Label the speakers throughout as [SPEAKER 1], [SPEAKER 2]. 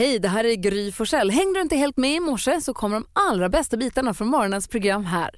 [SPEAKER 1] Hej, det här är Gry Forssell. Hängde du inte helt med i morse så kommer de allra bästa bitarna från morgonens program här.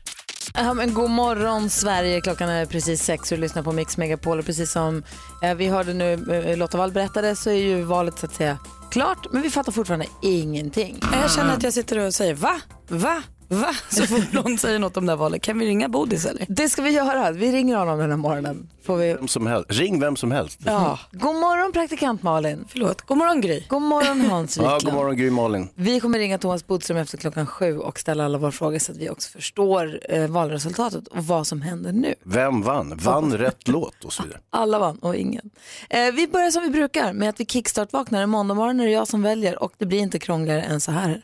[SPEAKER 1] Ja, men god morgon Sverige, klockan är precis sex och du lyssnar på Mix Megapol och precis som eh, vi hörde nu eh, Lotta Wall berättade så är ju valet så att säga klart men vi fattar fortfarande ingenting.
[SPEAKER 2] Jag känner att jag sitter och säger va? Va? Va? Så fort någon säger något om det här valet. Kan vi ringa Bodis eller?
[SPEAKER 1] Det ska vi göra. Vi ringer honom den här morgonen. Får vi...
[SPEAKER 3] Vem som helst. Ring vem som helst.
[SPEAKER 1] Ja. God morgon praktikant Malin.
[SPEAKER 2] Förlåt. God morgon Gry.
[SPEAKER 1] God morgon Hans
[SPEAKER 3] Ja,
[SPEAKER 1] Wiklund.
[SPEAKER 3] god morgon Gry Malin.
[SPEAKER 1] Vi kommer ringa Thomas Bodström efter klockan sju och ställa alla våra frågor så att vi också förstår eh, valresultatet och vad som händer nu.
[SPEAKER 3] Vem vann? Vann rätt låt och så vidare.
[SPEAKER 1] Alla vann och ingen. Eh, vi börjar som vi brukar med att vi kickstart-vaknar. En måndag morgon är det jag som väljer och det blir inte krångligare än så här.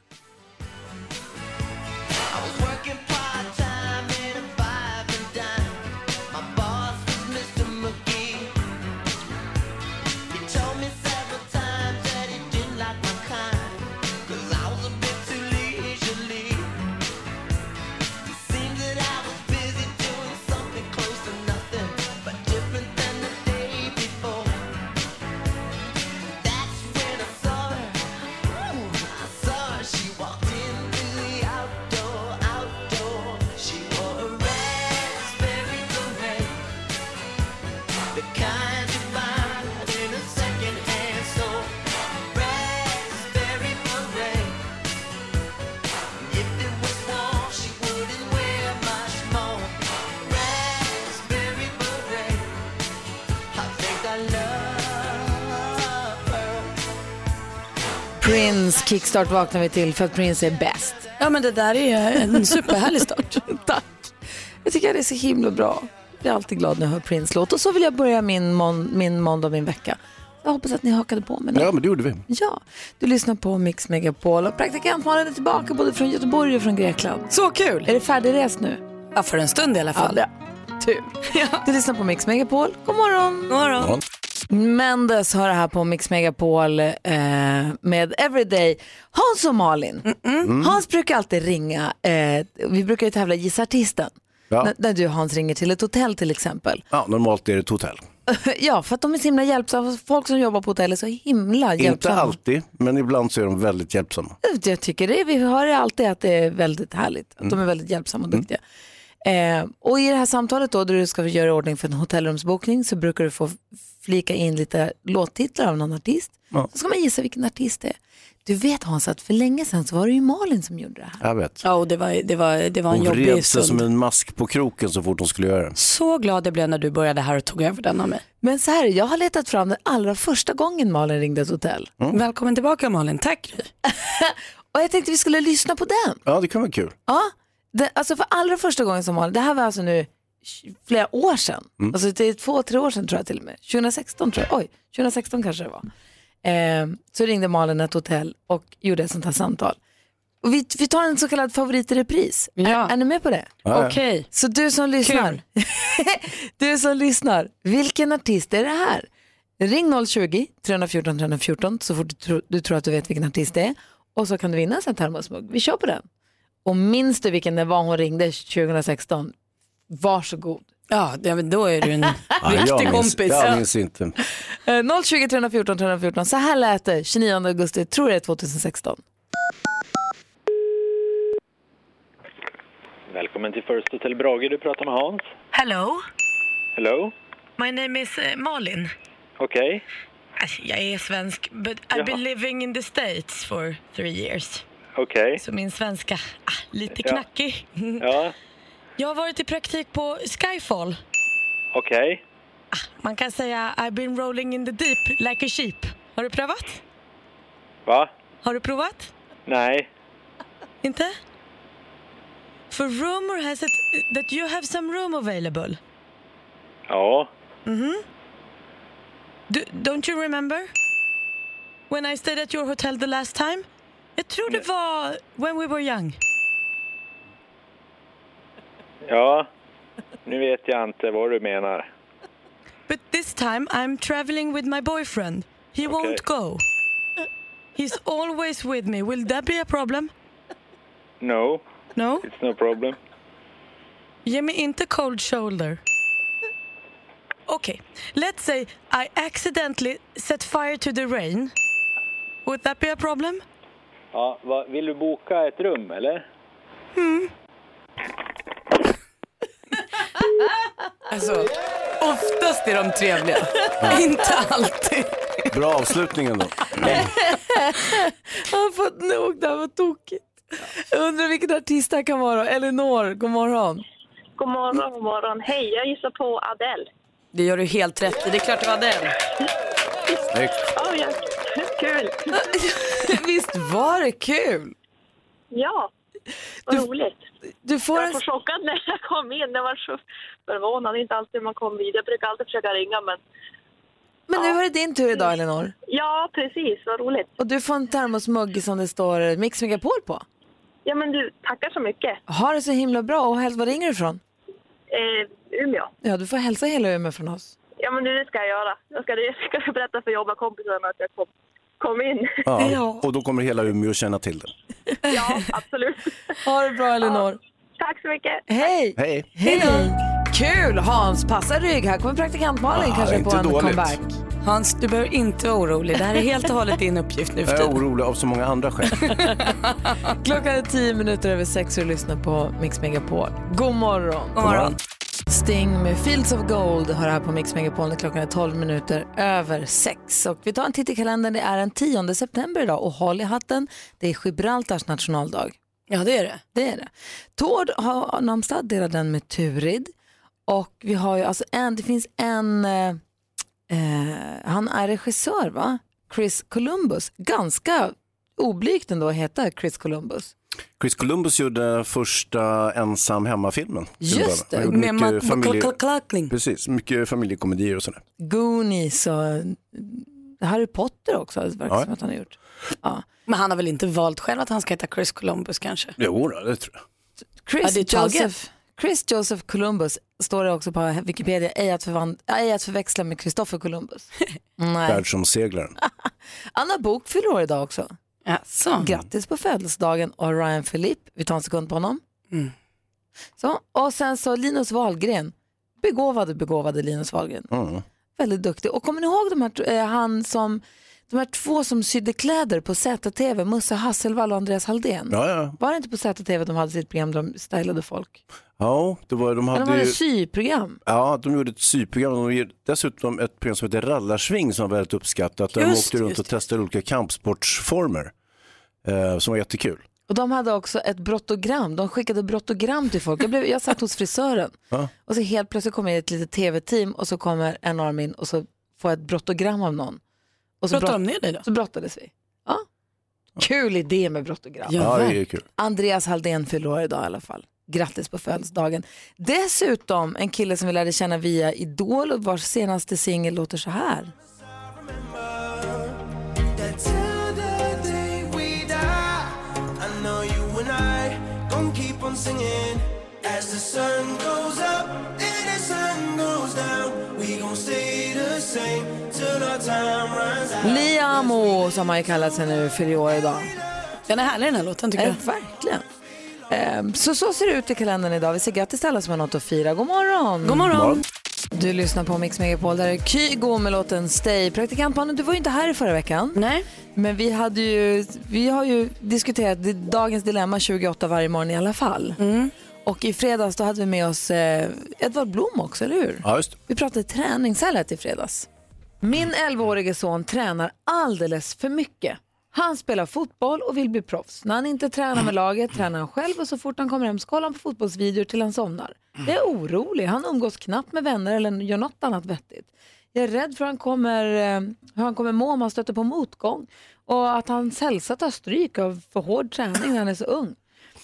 [SPEAKER 1] Prince kickstart vaknar vi till för att Prince är bäst.
[SPEAKER 2] Ja men det där är en superhärlig start.
[SPEAKER 1] Tack. Jag tycker att det är så himla bra. Jag blir alltid glad när jag hör Prince-låt. Och så vill jag börja min, mon- min måndag, min vecka. Jag hoppas att ni hakade på mig.
[SPEAKER 3] Ja, men det gjorde vi.
[SPEAKER 1] Ja, du lyssnar på Mix Megapol och praktikant Malin är tillbaka både från Göteborg och från Grekland.
[SPEAKER 2] Så kul.
[SPEAKER 1] Är du färdigrest nu?
[SPEAKER 2] Ja för en stund i alla fall.
[SPEAKER 1] Ja, tur. Du lyssnar på Mix Megapol. God morgon!
[SPEAKER 2] God morgon.
[SPEAKER 3] Ja.
[SPEAKER 1] Mendes har det här på Mix Megapol eh, med Everyday. Hans och Malin. Hans brukar alltid ringa. Eh, vi brukar ju tävla Gissa Artisten.
[SPEAKER 3] Ja.
[SPEAKER 1] När, när du Hans ringer till ett hotell till exempel.
[SPEAKER 3] ja, normalt är det ett hotell.
[SPEAKER 1] ja, för att de är så himla hjälpsamma. Folk som jobbar på hotell är så himla
[SPEAKER 3] Inte
[SPEAKER 1] hjälpsamma.
[SPEAKER 3] alltid, men ibland så är de väldigt hjälpsamma.
[SPEAKER 1] Jag tycker det. Vi hör det alltid att det är väldigt härligt. Att de är väldigt hjälpsamma och duktiga. Eh, och i det här samtalet då, där du ska göra i ordning för en hotellrumsbokning så brukar du få flika in lite låttitlar av någon artist.
[SPEAKER 3] Ja.
[SPEAKER 1] Så ska man gissa vilken artist det är. Du vet Hans att för länge sedan så var det ju Malin som gjorde det här.
[SPEAKER 3] Jag vet.
[SPEAKER 2] Ja och det var, det var, det var en
[SPEAKER 3] Hon
[SPEAKER 2] jobbig
[SPEAKER 3] vred sig
[SPEAKER 2] stund.
[SPEAKER 3] som en mask på kroken så fort hon skulle göra det.
[SPEAKER 2] Så glad jag blev när du började här och tog över den av mig.
[SPEAKER 1] Men så här, jag har letat fram den allra första gången Malin ringde ett hotell.
[SPEAKER 2] Välkommen tillbaka Malin, tack.
[SPEAKER 1] Och jag tänkte vi skulle lyssna på den.
[SPEAKER 3] Ja, det kan vara kul.
[SPEAKER 1] Ja, det, alltså för allra första gången som Malin, det här var alltså nu flera år sedan, alltså det är två, tre år sedan tror jag till och med, 2016 tror jag, oj, 2016 kanske det var. Eh, så ringde Malin ett hotell och gjorde ett sånt här samtal. Och vi, vi tar en så kallad favorit i repris.
[SPEAKER 2] Ja.
[SPEAKER 1] Är, är ni med på det?
[SPEAKER 3] Ja.
[SPEAKER 2] Okej.
[SPEAKER 1] Så du som lyssnar, du som lyssnar, vilken artist är det här? Ring 020-314 314 så fort du, tror- du tror att du vet vilken artist det är och så kan du vinna en sån termosmugg. Vi kör på den. Och minns du vilken det var hon ringde 2016? Varsågod.
[SPEAKER 2] Ja, då är du en
[SPEAKER 3] Ja, jag
[SPEAKER 2] riktig
[SPEAKER 3] minns,
[SPEAKER 2] kompis.
[SPEAKER 3] Jag minns inte.
[SPEAKER 1] Eh, 020 314 314. Så här lät det 29 augusti, tror jag det är 2016.
[SPEAKER 4] Välkommen till First Hotel Brage. Du pratar med Hans.
[SPEAKER 5] Hello,
[SPEAKER 4] Hello?
[SPEAKER 5] my name is uh, Malin.
[SPEAKER 4] Okej.
[SPEAKER 5] Alltså, Jag är svensk, but I've been living in the States for three years.
[SPEAKER 4] Okej.
[SPEAKER 5] Så min svenska, ah, lite
[SPEAKER 4] Ja.
[SPEAKER 5] knackig.
[SPEAKER 4] Ja.
[SPEAKER 5] Jag har varit i praktik på Skyfall.
[SPEAKER 4] Okej.
[SPEAKER 5] Man kan säga I've been rolling in the deep like a sheep. Har du prövat?
[SPEAKER 4] Va?
[SPEAKER 5] Har du provat?
[SPEAKER 4] Nej.
[SPEAKER 5] Inte? For rumor has it that you have some room available.
[SPEAKER 4] Ja.
[SPEAKER 5] Do, don't you remember? When I stayed at your hotel the last time? Jag tror det var when we were young.
[SPEAKER 4] Ja. Nu vet jag inte vad du menar.
[SPEAKER 5] But this time I'm traveling with my boyfriend. He won't go. He's always with me. Will that be a problem?
[SPEAKER 4] No.
[SPEAKER 5] No?
[SPEAKER 4] It's no problem.
[SPEAKER 5] Ge mig inte cold shoulder. Okay, let's say I accidentally set fire to the rain Would that be a problem?
[SPEAKER 4] Ja, vad, vill du boka ett rum eller?
[SPEAKER 2] Alltså, oftast är de trevliga. Inte alltid.
[SPEAKER 3] Bra avslutning ändå.
[SPEAKER 1] Jag har fått nog, det här var tokigt. Jag undrar vilken artist det här kan vara. Elinor, god morgon.
[SPEAKER 6] God morgon, god morgon. Hej, jag gissar på Adele.
[SPEAKER 2] Det gör du helt rätt i. Det är klart det var den.
[SPEAKER 3] Snyggt.
[SPEAKER 6] Oh, ja. Kul!
[SPEAKER 1] Visst var det kul?
[SPEAKER 6] Ja, vad
[SPEAKER 1] Du-
[SPEAKER 6] roligt.
[SPEAKER 1] Du får
[SPEAKER 6] Jag
[SPEAKER 1] en...
[SPEAKER 6] var så chockad när jag kom in. Jag var så förvånad. Det är inte alltid man kommer vid. Jag brukar alltid försöka ringa, men
[SPEAKER 1] Men nu var det din tur idag Elinor.
[SPEAKER 6] ja, precis. Vad roligt.
[SPEAKER 1] Och du får en termosmugg som det står Mix Megapol på.
[SPEAKER 6] Ja, men du, tackar så mycket.
[SPEAKER 1] Ha det så himla bra och var ringer du ifrån?
[SPEAKER 6] Eh, Umeå.
[SPEAKER 1] Ja, du får hälsa hela Umeå från oss.
[SPEAKER 6] Ja, men det ska jag göra. Jag ska, jag ska berätta för jobbarkompisarna att jag kom, kom in.
[SPEAKER 3] Ja. Och då kommer hela Umeå känna till det.
[SPEAKER 6] ja, absolut.
[SPEAKER 1] Ha det bra Elinor.
[SPEAKER 6] Tack så mycket.
[SPEAKER 1] Hej!
[SPEAKER 3] Hej.
[SPEAKER 1] Hej då! Kul! Hans, passa rygg. Här kommer praktikant Malin
[SPEAKER 3] Ah,
[SPEAKER 1] kanske på en
[SPEAKER 3] dåligt.
[SPEAKER 1] comeback.
[SPEAKER 2] Hans, du behöver inte vara orolig. Det här är helt och hållet din uppgift nu för
[SPEAKER 3] Jag är orolig av så många andra skäl.
[SPEAKER 1] Klockan är tio minuter över sex och du lyssnar på Mix Megapol. God morgon!
[SPEAKER 2] God morgon.
[SPEAKER 1] Sting med Fields of Gold har här på Mix Megapol när klockan är 12 minuter över sex. Och vi tar en titt i kalendern. Det är den 10 september idag och håll i hatten. Det är Gibraltars nationaldag.
[SPEAKER 2] Ja, det är det.
[SPEAKER 1] Det är det. Tord har namnsdag, delar den med Turid. Och vi har ju alltså en, det finns en, eh, eh, han är regissör va? Chris Columbus. Ganska oblygt ändå att heta Chris Columbus.
[SPEAKER 3] Chris Columbus gjorde första ensam hemmafilmen.
[SPEAKER 1] Just det,
[SPEAKER 3] med. Mycket, familje... Precis, mycket familjekomedier och sådär.
[SPEAKER 1] Goonies och Harry Potter också, det verkar
[SPEAKER 3] Ja.
[SPEAKER 1] som att han har gjort. Ja.
[SPEAKER 2] Men han har väl inte valt själv att han ska heta Chris Columbus kanske?
[SPEAKER 3] Jo, det tror jag.
[SPEAKER 1] Chris,
[SPEAKER 2] Ja.
[SPEAKER 1] Joseph, Chris Joseph Columbus står det också på Wikipedia, ej att, förvand- ej att förväxla med Christopher Columbus. Nej.
[SPEAKER 3] Världsomseglaren.
[SPEAKER 1] Anna Bok fyller år idag också.
[SPEAKER 2] Jaså?
[SPEAKER 1] Grattis på födelsedagen och Ryan Philippe, vi tar en sekund på honom.
[SPEAKER 2] Mm.
[SPEAKER 1] Så, och sen så Linus Wahlgren, begåvade, begåvade Linus Wahlgren.
[SPEAKER 3] Mm.
[SPEAKER 1] Väldigt duktig. Och kommer ni ihåg de här, eh, han som, de här två som sydde kläder på ZTV, Musse Hasselvall och Andreas Halldén?
[SPEAKER 3] Ja, ja.
[SPEAKER 1] Var det inte på ZTV de hade sitt program där de stylade folk?
[SPEAKER 3] ja det var, de hade
[SPEAKER 1] var det
[SPEAKER 3] ju...
[SPEAKER 1] syprogram?
[SPEAKER 3] Ja, de gjorde ett syprogram. De gjorde dessutom ett program som heter Rallarsving som var väldigt uppskattat. Där de
[SPEAKER 2] Just,
[SPEAKER 3] åkte runt
[SPEAKER 2] just
[SPEAKER 3] och testade olika kampsportsformer. Eh, som var jättekul.
[SPEAKER 1] Och de hade också ett brottogram. De skickade brottogram till folk. Jag, blev, jag satt hos frisören
[SPEAKER 3] Ja.
[SPEAKER 1] och så helt plötsligt kommer ett litet tv-team och så kommer en arm in och så får jag ett brottogram av någon. Och så,
[SPEAKER 2] Brottar
[SPEAKER 1] brott,
[SPEAKER 2] de ner dig då?
[SPEAKER 1] så brottades vi. Ja. Kul idé med brottogram.
[SPEAKER 2] Ja.
[SPEAKER 3] Det är kul.
[SPEAKER 1] Andreas Halldén fyller år idag i alla fall. Grattis på födelsedagen. Dessutom en kille som vi lärde känna via Idol och vars senaste singel låter så här. Liamo som han ju kallat sig nu fyller år idag.
[SPEAKER 2] Den är härlig den här låten tycker
[SPEAKER 1] Eh,
[SPEAKER 2] jag.
[SPEAKER 1] verkligen. Eh, så så ser det ut i kalendern idag. Vi säger grattis till alla som har något att fira. God morgon!
[SPEAKER 2] God morgon.
[SPEAKER 1] Du lyssnar på Mix Megapol. Där är Kygo med låten Stay. Praktikantmannen, du var ju inte här i förra veckan.
[SPEAKER 2] Nej.
[SPEAKER 1] Men vi, hade ju, vi har ju diskuterat dagens dilemma 28 varje morgon i alla fall.
[SPEAKER 2] Mm.
[SPEAKER 1] Och i fredags då hade vi med oss eh, Edvard Blom också, eller hur?
[SPEAKER 3] Ja, just.
[SPEAKER 1] Vi pratade träning, så här lät i fredags. Min 11-årige son tränar alldeles för mycket. Han spelar fotboll och vill bli proffs. När han inte tränar med laget tränar han själv och så fort han kommer hem så kollar han på fotbollsvideor till han somnar. Jag är orolig. Han umgås knappt med vänner eller gör något annat vettigt. Jag är rädd för hur han kommer, eh, hur han kommer må om han stöter på motgång och att hans hälsa tar stryk av för hård träning när han är så ung.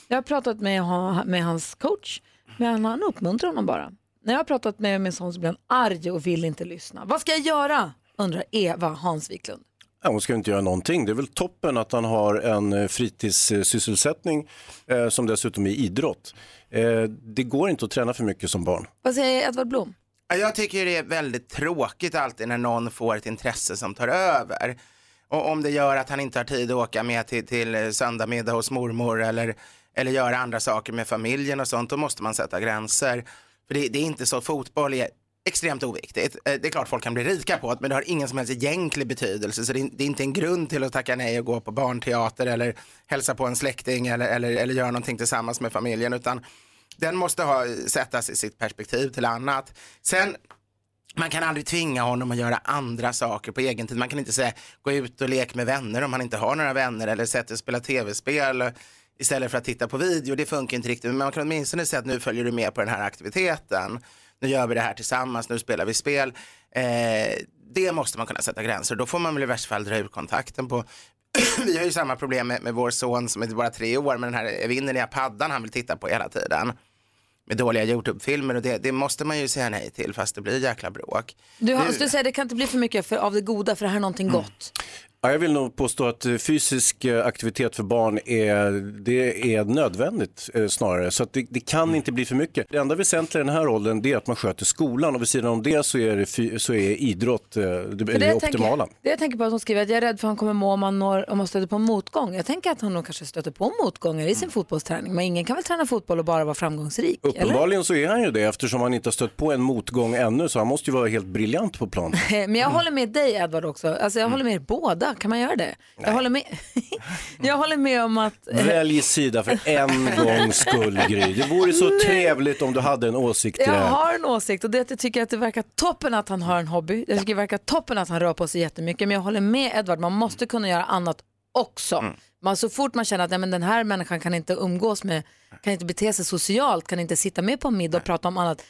[SPEAKER 1] Jag har pratat med, med hans coach, men han uppmuntrar honom bara. När jag har pratat med min son så blir han arg och vill inte lyssna. Vad ska jag göra? undrar Eva Hans Wiklund.
[SPEAKER 3] Ja, hon ska inte göra någonting. Det är väl toppen att han har en eh, fritidssysselsättning eh, som dessutom är idrott. Eh, det går inte att träna för mycket som barn.
[SPEAKER 1] Vad säger Edvard Blom?
[SPEAKER 7] Ja, Jag tycker det är väldigt tråkigt alltid när någon får ett intresse som tar över. Och om det gör att han inte har tid att åka med till, till eh, söndagmiddag hos mormor eller, eller göra andra saker med familjen och sånt, då måste man sätta gränser. För det, det är inte så, fotboll är extremt oviktigt. Eh, det är klart folk kan bli rika på det, men det har ingen som helst egentlig betydelse. Så det är, det är inte en grund till att tacka nej och gå på barnteater eller hälsa på en släkting eller, eller, eller göra någonting tillsammans med familjen, utan den måste ha, sättas i sitt perspektiv till annat. Sen man kan aldrig tvinga honom att göra andra saker på egen tid. Man kan inte säga gå ut och lek med vänner om han inte har några vänner eller sätta och spela tv-spel istället för att titta på video. Det funkar inte riktigt. Men man kan åtminstone säga att nu följer du med på den här aktiviteten. Nu gör vi det här tillsammans, nu spelar vi spel. Eh, det måste man kunna sätta gränser. Då får man väl i värsta fall dra ur kontakten på vi har ju samma problem med, med vår son som är bara tre år med den här evinnerliga paddan han vill titta på hela tiden. Med dåliga Youtube-filmer och det, det måste man ju säga nej till fast det blir jäkla bråk.
[SPEAKER 1] Du, har,
[SPEAKER 7] Nu-
[SPEAKER 1] du säger det kan inte bli för mycket för, av det goda för det här är någonting gott.
[SPEAKER 3] Ja, jag vill nog påstå att eh, fysisk eh, aktivitet för barn är, det är nödvändigt eh, snarare. Så att det, det kan inte bli för mycket. Det enda väsentliga i den här åldern det är att man sköter skolan och vid sidan om det så är, det så är idrott eh, det, det
[SPEAKER 1] jag
[SPEAKER 3] optimala.
[SPEAKER 1] Tänker, det jag tänker på att hon skriver att jag är rädd för att han kommer må om han, når, om han stöter på motgång. Jag tänker att han nog kanske stöter på motgångar i sin fotbollsträning. Men ingen kan väl träna fotboll och bara vara framgångsrik? Eller?
[SPEAKER 3] Uppenbarligen så är han ju det eftersom han inte har stött på en motgång ännu så han måste ju vara helt briljant på plan.
[SPEAKER 1] Men jag håller med dig Edvard också. Alltså, jag håller med er båda. Kan man göra det? Jag håller, med... jag håller med om att...
[SPEAKER 3] Välj sida för en gångs skull Gry. Det vore så trevligt om du hade en åsikt i det
[SPEAKER 1] Jag
[SPEAKER 3] här.
[SPEAKER 1] har en åsikt och det är att jag tycker att det verkar toppen att han har en hobby. Jag tycker det verkar toppen att han rör på sig jättemycket. Men jag håller med Edvard, man måste kunna göra annat också.
[SPEAKER 3] Mm.
[SPEAKER 1] Man, så fort man känner att nej, men den här människan kan inte umgås med, kan inte bete sig socialt, kan inte sitta med på en middag och prata om annat.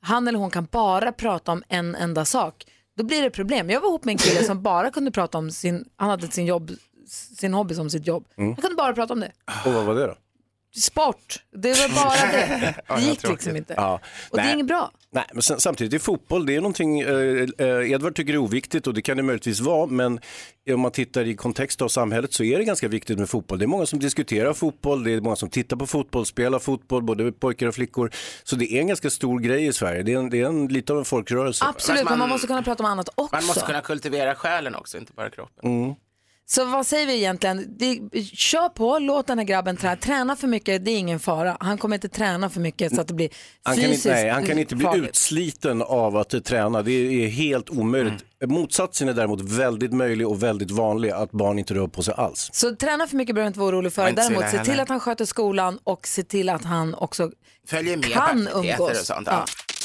[SPEAKER 1] Han eller hon kan bara prata om en enda sak. Då blir det problem. Jag var ihop med en kille som bara kunde prata om sin, han hade sin, jobb, sin hobby som sitt jobb.
[SPEAKER 3] Mm.
[SPEAKER 1] Han kunde bara prata om det.
[SPEAKER 3] Och vad var det då?
[SPEAKER 1] Sport, det var bara det. Det gick liksom inte.
[SPEAKER 3] Ja.
[SPEAKER 1] Och det är inget bra.
[SPEAKER 3] Nej, men sen, samtidigt är fotboll, det är någonting, eh, eh, Edvard tycker är oviktigt och det kan det möjligtvis vara, men om man tittar i kontext av samhället så är det ganska viktigt med fotboll. Det är många som diskuterar fotboll, det är många som tittar på fotboll, spelar fotboll, både pojkar och flickor. Så det är en ganska stor grej i Sverige, det är, en, det är en, lite av en folkrörelse.
[SPEAKER 1] Absolut, men man måste kunna prata om annat också.
[SPEAKER 7] Man måste kunna kultivera själen också, inte bara kroppen.
[SPEAKER 3] Mm.
[SPEAKER 1] Så vad säger vi egentligen? Det, kör på, låt den här grabben träna. Träna för mycket, det är ingen fara. Han kommer inte träna för mycket så att det blir
[SPEAKER 3] Han kan,
[SPEAKER 1] fysiskt
[SPEAKER 3] inte, nej, han kan inte bli
[SPEAKER 1] farligt.
[SPEAKER 3] utsliten av att träna, det är helt omöjligt. Motsatsen är däremot väldigt möjlig och väldigt vanlig, att barn inte rör på sig alls.
[SPEAKER 1] Så träna för mycket behöver inte vara orolig för. Däremot se till att han sköter skolan och se till att han också
[SPEAKER 7] Följer med
[SPEAKER 1] kan umgås.
[SPEAKER 7] och sånt. Ja.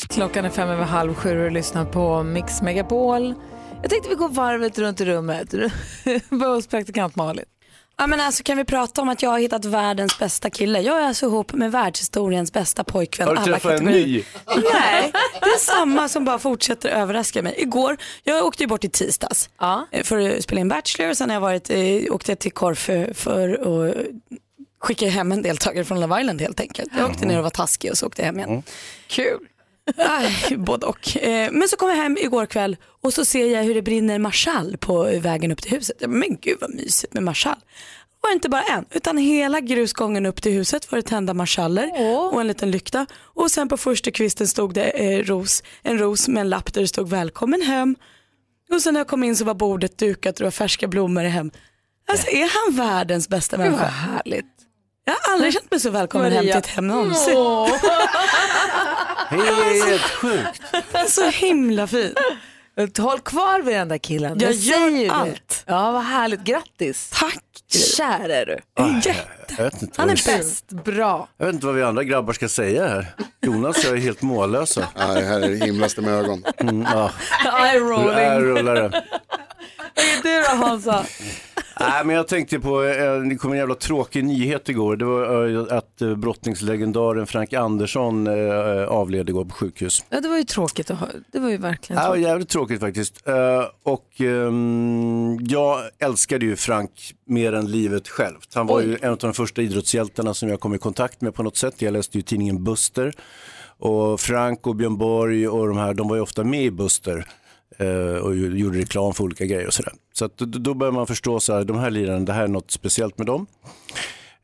[SPEAKER 1] Klockan är fem över halv sju och lyssnar på Mix Megapol. Jag tänkte vi går varvet runt i rummet. Börja hos praktikant Malin.
[SPEAKER 5] Ja, men alltså, kan vi prata om att jag har hittat världens bästa kille? Jag är alltså ihop med världshistoriens bästa pojkvän.
[SPEAKER 3] Har du träffat en ny?
[SPEAKER 5] Nej, det är samma som bara fortsätter överraska mig. Igår, jag åkte ju bort i tisdags eh, för att spela in Bachelor och sen har jag varit, eh, åkte jag till Korfu för att skicka hem en deltagare från Love Island helt enkelt. Jag åkte ner och var taskig och så åkte jag hem igen. Kul. Aj, både och. Eh, Men så kom jag hem igår kväll och så ser jag hur det brinner marschall på vägen upp till huset. Men gud vad mysigt med marschall. Det var inte bara en, utan hela grusgången upp till huset var det tända marschaller och en liten lykta. Och sen på första kvisten stod det eh, ros, en ros med en lapp där det stod välkommen hem. Och sen när jag kom in så var bordet dukat och det var färska blommor i hem. Alltså är han världens bästa
[SPEAKER 1] Gud, vad
[SPEAKER 5] människa?
[SPEAKER 1] härligt.
[SPEAKER 5] Jag har aldrig känt mig så välkommen hem till ett hem någonsin.
[SPEAKER 1] Åh.
[SPEAKER 3] Helt sjukt.
[SPEAKER 5] Så himla fin.
[SPEAKER 1] Håll kvar vid den där killen.
[SPEAKER 5] Jag
[SPEAKER 1] säger
[SPEAKER 5] gör
[SPEAKER 1] det.
[SPEAKER 5] allt.
[SPEAKER 1] Ja, vad härligt. Grattis.
[SPEAKER 5] Tack.
[SPEAKER 1] Kär är du.
[SPEAKER 3] Jag inte
[SPEAKER 1] Han är bäst. Bra.
[SPEAKER 3] Jag vet inte vad vi andra grabbar ska säga här. Jonas och jag är helt mållösa.
[SPEAKER 8] Ja, det här är det himlaste med ögon.
[SPEAKER 3] Mm, ja.
[SPEAKER 1] Eye rolling. Vad är du då Hansa?
[SPEAKER 3] Nej, men jag tänkte på, eh, det kom en jävla tråkig nyhet igår. Det var eh, att eh, brottningslegendaren Frank Andersson avled igår på sjukhus.
[SPEAKER 1] Ja, det var ju tråkigt att höra. Det var ju verkligen
[SPEAKER 3] Ja,
[SPEAKER 1] tråkigt.
[SPEAKER 3] jävligt tråkigt faktiskt. Och ehm, jag älskade ju Frank mer än livet självt. Han var ju en av de första idrottshjältarna som jag kom i kontakt med på något sätt. Jag läste ju tidningen Buster. Och Frank och Björn Borg och de här, de var ju ofta med i Buster eh, och gjorde reklam för olika grejer och sådär. Så att, då, börjar man förstå så här, de här lirarna, det här är något speciellt med dem.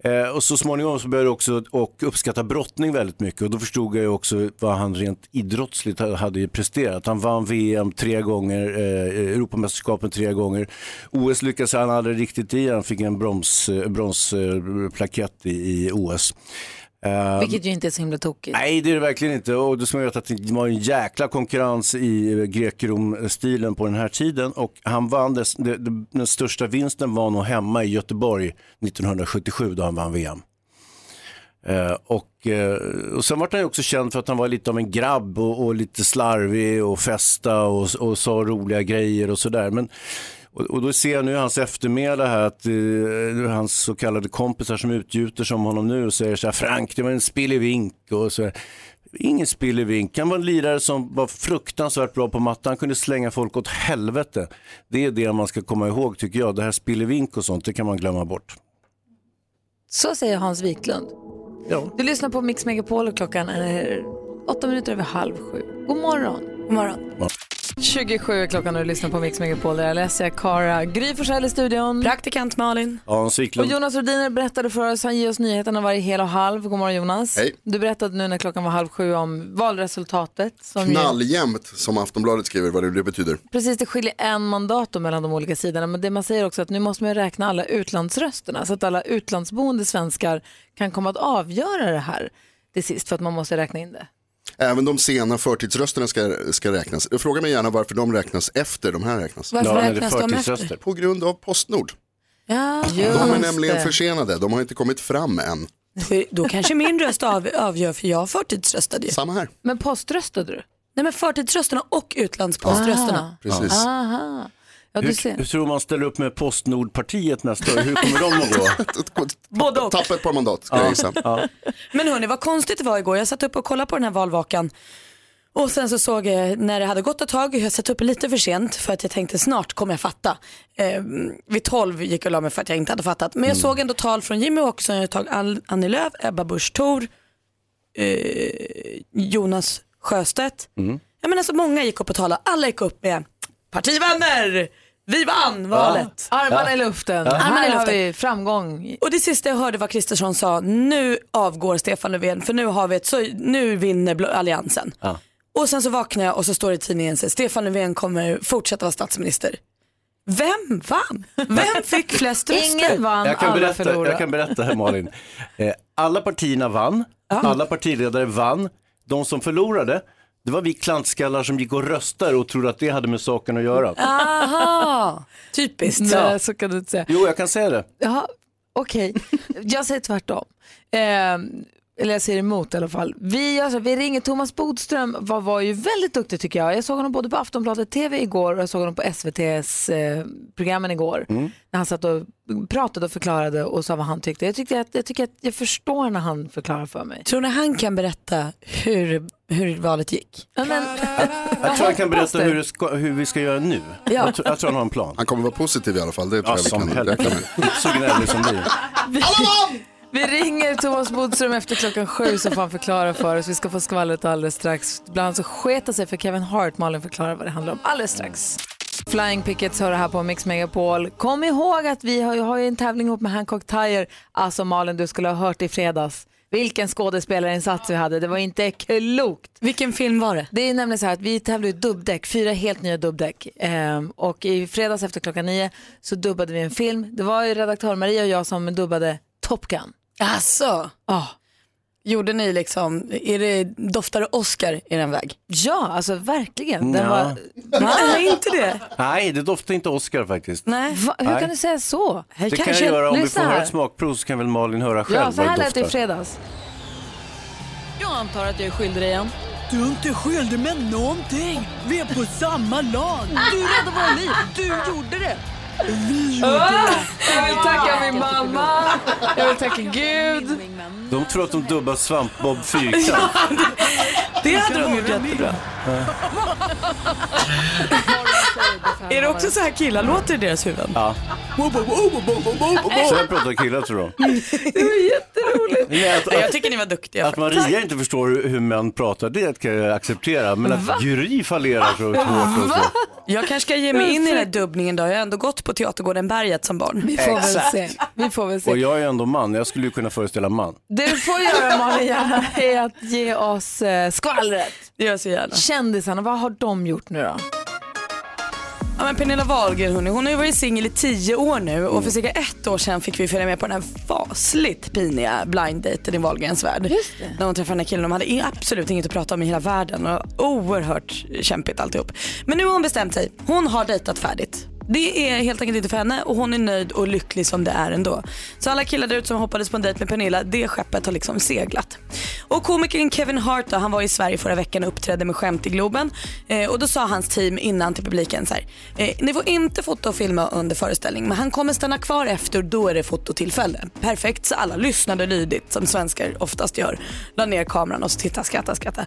[SPEAKER 3] Eh, och så småningom så började jag också och uppskatta brottning väldigt mycket och då förstod jag också vad han rent idrottsligt hade presterat. Han vann VM tre gånger, eh, Europamästerskapen tre gånger. OS lyckades han aldrig riktigt i, han fick en brons, eh, bronsplakett i, i OS. Eh,
[SPEAKER 1] Vilket ju inte är så himla tokigt.
[SPEAKER 3] Nej, det är det verkligen inte. Och då ska man veta att det var en jäkla konkurrens i eh, grek-rom-stilen på den här tiden. Och han vann, dess, det, det, den största vinsten var nog hemma i Göteborg 1977 då han vann VM. Eh, och, eh, och sen var han ju också känd för att han var lite av en grabb och, och lite slarvig och festa och, och sa roliga grejer och sådär. Men och, och då ser jag nu i hans eftermäle här att eh, hans så kallade kompisar som utgjuter som honom nu och säger så här, Frank det var en spillevink och så här. Ingen spillevink, han var en lirare som var fruktansvärt bra på matte, han kunde slänga folk åt helvete. Det är det man ska komma ihåg tycker jag, det här spillevink och sånt, det kan man glömma bort.
[SPEAKER 1] Så säger Hans Wiklund. Du lyssnar på Mix Megapol och klockan är åtta minuter över halv sju. God morgon.
[SPEAKER 5] God morgon.
[SPEAKER 1] 27 är klockan och du lyssnar på Mix Megapol. Där är Alessia, Cara, Gry Forssell i studion.
[SPEAKER 5] Praktikant Malin.
[SPEAKER 3] Hans
[SPEAKER 1] Och
[SPEAKER 3] Wiklund.
[SPEAKER 1] Jonas Rhodiner berättade för oss, han ger oss nyheterna varje hel och halv. God morgon Jonas.
[SPEAKER 8] Hej.
[SPEAKER 1] Du berättade nu när klockan var halv sju om valresultatet. Som ju,
[SPEAKER 8] Knalljämnt som Aftonbladet skriver vad det, betyder.
[SPEAKER 1] precis, det skiljer en mandat då mellan de olika sidorna. Men det man säger också att nu måste man räkna alla utlandsrösterna så att alla utlandsboende svenskar kan komma att avgöra det här till sist för att man måste räkna in det.
[SPEAKER 8] Även de sena förtidsrösterna ska, ska räknas. Fråga mig gärna varför de räknas efter de här räknas.
[SPEAKER 5] Varför räknas de efter?
[SPEAKER 3] förtidsröster.
[SPEAKER 8] På grund av Postnord.
[SPEAKER 1] Ja,
[SPEAKER 8] De är nämligen
[SPEAKER 1] det.
[SPEAKER 8] försenade, de har inte kommit fram än.
[SPEAKER 5] Då kanske min röst av, avgör för jag förtidsröstade ju.
[SPEAKER 8] Samma här,
[SPEAKER 1] Men poströstade du?
[SPEAKER 5] Nej men förtidsrösterna och utlandspoströsterna.
[SPEAKER 8] precis.
[SPEAKER 1] Aha. Ja, du
[SPEAKER 3] Hur,
[SPEAKER 1] ser.
[SPEAKER 3] hur tror man ställer upp med Postnordpartiet nästa år? Hur kommer de att gå?
[SPEAKER 5] Både och.
[SPEAKER 8] Tappa ett par mandat, ska jag gissa.
[SPEAKER 5] Men hörni, vad konstigt det var igår. Jag satt upp och kollade på den här valvakan. Och sen så såg jag när det hade gått ett tag, jag satt upp lite för sent för att jag tänkte snart kommer jag fatta. Eh, vid 12 gick jag och la mig för att jag inte hade fattat. Men jag såg ändå tal från Jimmy Åkesson, jag tog Annie Lööf, Ebba Busch Thor, eh, Jonas Sjöstedt. Jag menar så många gick upp och talade, alla gick upp med partivänner, vi vann valet.
[SPEAKER 1] Armarna i luften.
[SPEAKER 5] Armarna i
[SPEAKER 1] Här har
[SPEAKER 5] luften.
[SPEAKER 1] vi framgång.
[SPEAKER 5] Och det sista jag hörde var Kristersson sa, nu avgår Stefan Löfven för nu har vi ett, så, nu vinner Blå- alliansen.
[SPEAKER 3] Ja.
[SPEAKER 5] Och sen så vaknar jag och så står det i tidningen så här, Stefan Löfven kommer fortsätta vara statsminister. Vem vann? Vem fick flest röster?
[SPEAKER 1] Ingen vann,
[SPEAKER 3] Jag kan,
[SPEAKER 1] alla
[SPEAKER 3] berätta,
[SPEAKER 1] förlorade.
[SPEAKER 3] jag kan berätta här Malin. Eh, Alla partierna vann, alla partiledare vann. De som förlorade, det var vi klantskallar som gick och röstade och trodde att det hade med saken att göra.
[SPEAKER 5] Aha, typiskt.
[SPEAKER 1] Nej, så kan du inte säga.
[SPEAKER 3] Jo, jag kan säga det.
[SPEAKER 1] Jaha, okej. Jag säger tvärtom. Eh, eller jag säger emot i alla fall. Vi, alltså, vi ringer Thomas Bodström, var, var ju väldigt duktig tycker jag. Jag såg honom både på Aftonbladet TV igår och jag såg honom på SVTs eh, programmen igår. När han satt och pratade och förklarade och sa vad han tyckte. Jag, tyckte att, jag tycker att jag förstår när han förklarar för mig.
[SPEAKER 5] Tror ni han kan berätta hur, hur valet gick?
[SPEAKER 1] Ja, men,
[SPEAKER 3] Jag tror jag kan berätta hur, ska, hur vi ska göra nu.
[SPEAKER 5] Ja.
[SPEAKER 3] Jag, tror, jag tror han har en plan.
[SPEAKER 8] Han kommer vara positiv i alla fall, det tror
[SPEAKER 3] Ja,
[SPEAKER 8] jag vi kan räkna med.
[SPEAKER 3] Så gnällig som du.
[SPEAKER 1] Vi ringer Thomas Bodström efter klockan sju så får han förklara för oss. Vi ska få skvallret alldeles strax. Bland annat så sketa sig för Kevin Hart. Malin förklarar vad det handlar om alldeles strax. Flying Pickets hör det här på Mix Megapol. Kom ihåg att vi har, har ju en tävling ihop med Hancock Tire. Alltså Malin, du skulle ha hört i fredags. Vilken skådespelarinsats vi hade. Det var inte klokt.
[SPEAKER 5] Vilken film var det?
[SPEAKER 1] Det är nämligen så här att vi tävlar ut dubbdäck, fyra helt nya dubbdäck. Ehm, och i fredags efter klockan nio så dubbade vi en film. Det var ju redaktör Maria och jag som dubbade Top Gun.
[SPEAKER 5] Alltså,
[SPEAKER 1] Ja.
[SPEAKER 5] gjorde ni liksom, är det, doftar det Oscar i den väg?
[SPEAKER 1] Ja, alltså verkligen. Den
[SPEAKER 3] Ja.
[SPEAKER 1] var,
[SPEAKER 5] Nej, inte det.
[SPEAKER 3] Nej, det doftar inte Oscar faktiskt.
[SPEAKER 5] Nej.
[SPEAKER 1] va, hur
[SPEAKER 3] Nej.
[SPEAKER 1] kan du säga så?
[SPEAKER 3] Det kan
[SPEAKER 5] Kanske-
[SPEAKER 3] jag göra om vi får höra ett smakprov så kan väl Malin höra själv
[SPEAKER 1] Ja, så här
[SPEAKER 3] vad det
[SPEAKER 1] lät det i fredags. Jag antar att jag är skyldig dig igen.
[SPEAKER 9] Du är inte skyldig med någonting. Vi är på samma lag. Du räddade våra liv. Du gjorde det. Vi gjorde det.
[SPEAKER 1] Jag vill tacka min mamma. Jag vill tacka Gud.
[SPEAKER 3] De tror att de dubbar Svampbob Fyrkant.
[SPEAKER 5] Det hade de gjort jättebra. Är det också så här killar låter i deras huvuden?
[SPEAKER 3] Ja. Så jag pratar killar tror de.
[SPEAKER 1] Det var jätteroligt.
[SPEAKER 3] Nej, att,
[SPEAKER 5] Nej, jag
[SPEAKER 3] att,
[SPEAKER 5] tycker ni var duktiga.
[SPEAKER 3] att Maria inte förstår hur, hur män pratar, det kan jag acceptera. Men att Gry fallerar så hårt och så.
[SPEAKER 5] Jag kanske ska ge mig in i den här dubbningen då. Jag har ändå gått på Teatergården Berget som barn.
[SPEAKER 1] Vi får väl se. Vi får väl
[SPEAKER 3] Och
[SPEAKER 1] se.
[SPEAKER 3] jag är ändå man, jag skulle ju kunna föreställa man.
[SPEAKER 1] Det du får göra Malin gärna är att ge oss eh, skvallret.
[SPEAKER 5] Det gör jag så gärna.
[SPEAKER 1] Kändisarna, vad har de gjort nu då?
[SPEAKER 5] Ja, men Pernilla Wahlgren hon, hon har ju varit singel i tio år nu och för cirka ett år sedan fick vi följa med på den här fasligt piniga blind daten i Wahlgrens värld. När hon träffade den här killen. De hade absolut inget att prata om i hela världen och oerhört kämpigt alltihop. Men nu har hon bestämt sig. Hon har dejtat färdigt. Det är helt enkelt inte för henne och hon är nöjd och lycklig som det är ändå. Så alla killar där ute som hoppades på en dejt med Pernilla, det skeppet har liksom seglat. Och komikern Kevin Hart då, han var i Sverige förra veckan och uppträdde med skämt i Globen. Eh, och då sa hans team innan till publiken så här, eh, ni får inte fota och filma under föreställning men han kommer stanna kvar efter och då är det fototillfälle. Perfekt, så alla lyssnade lydigt som svenskar oftast gör. La ner kameran och så titta, skratta, skratta.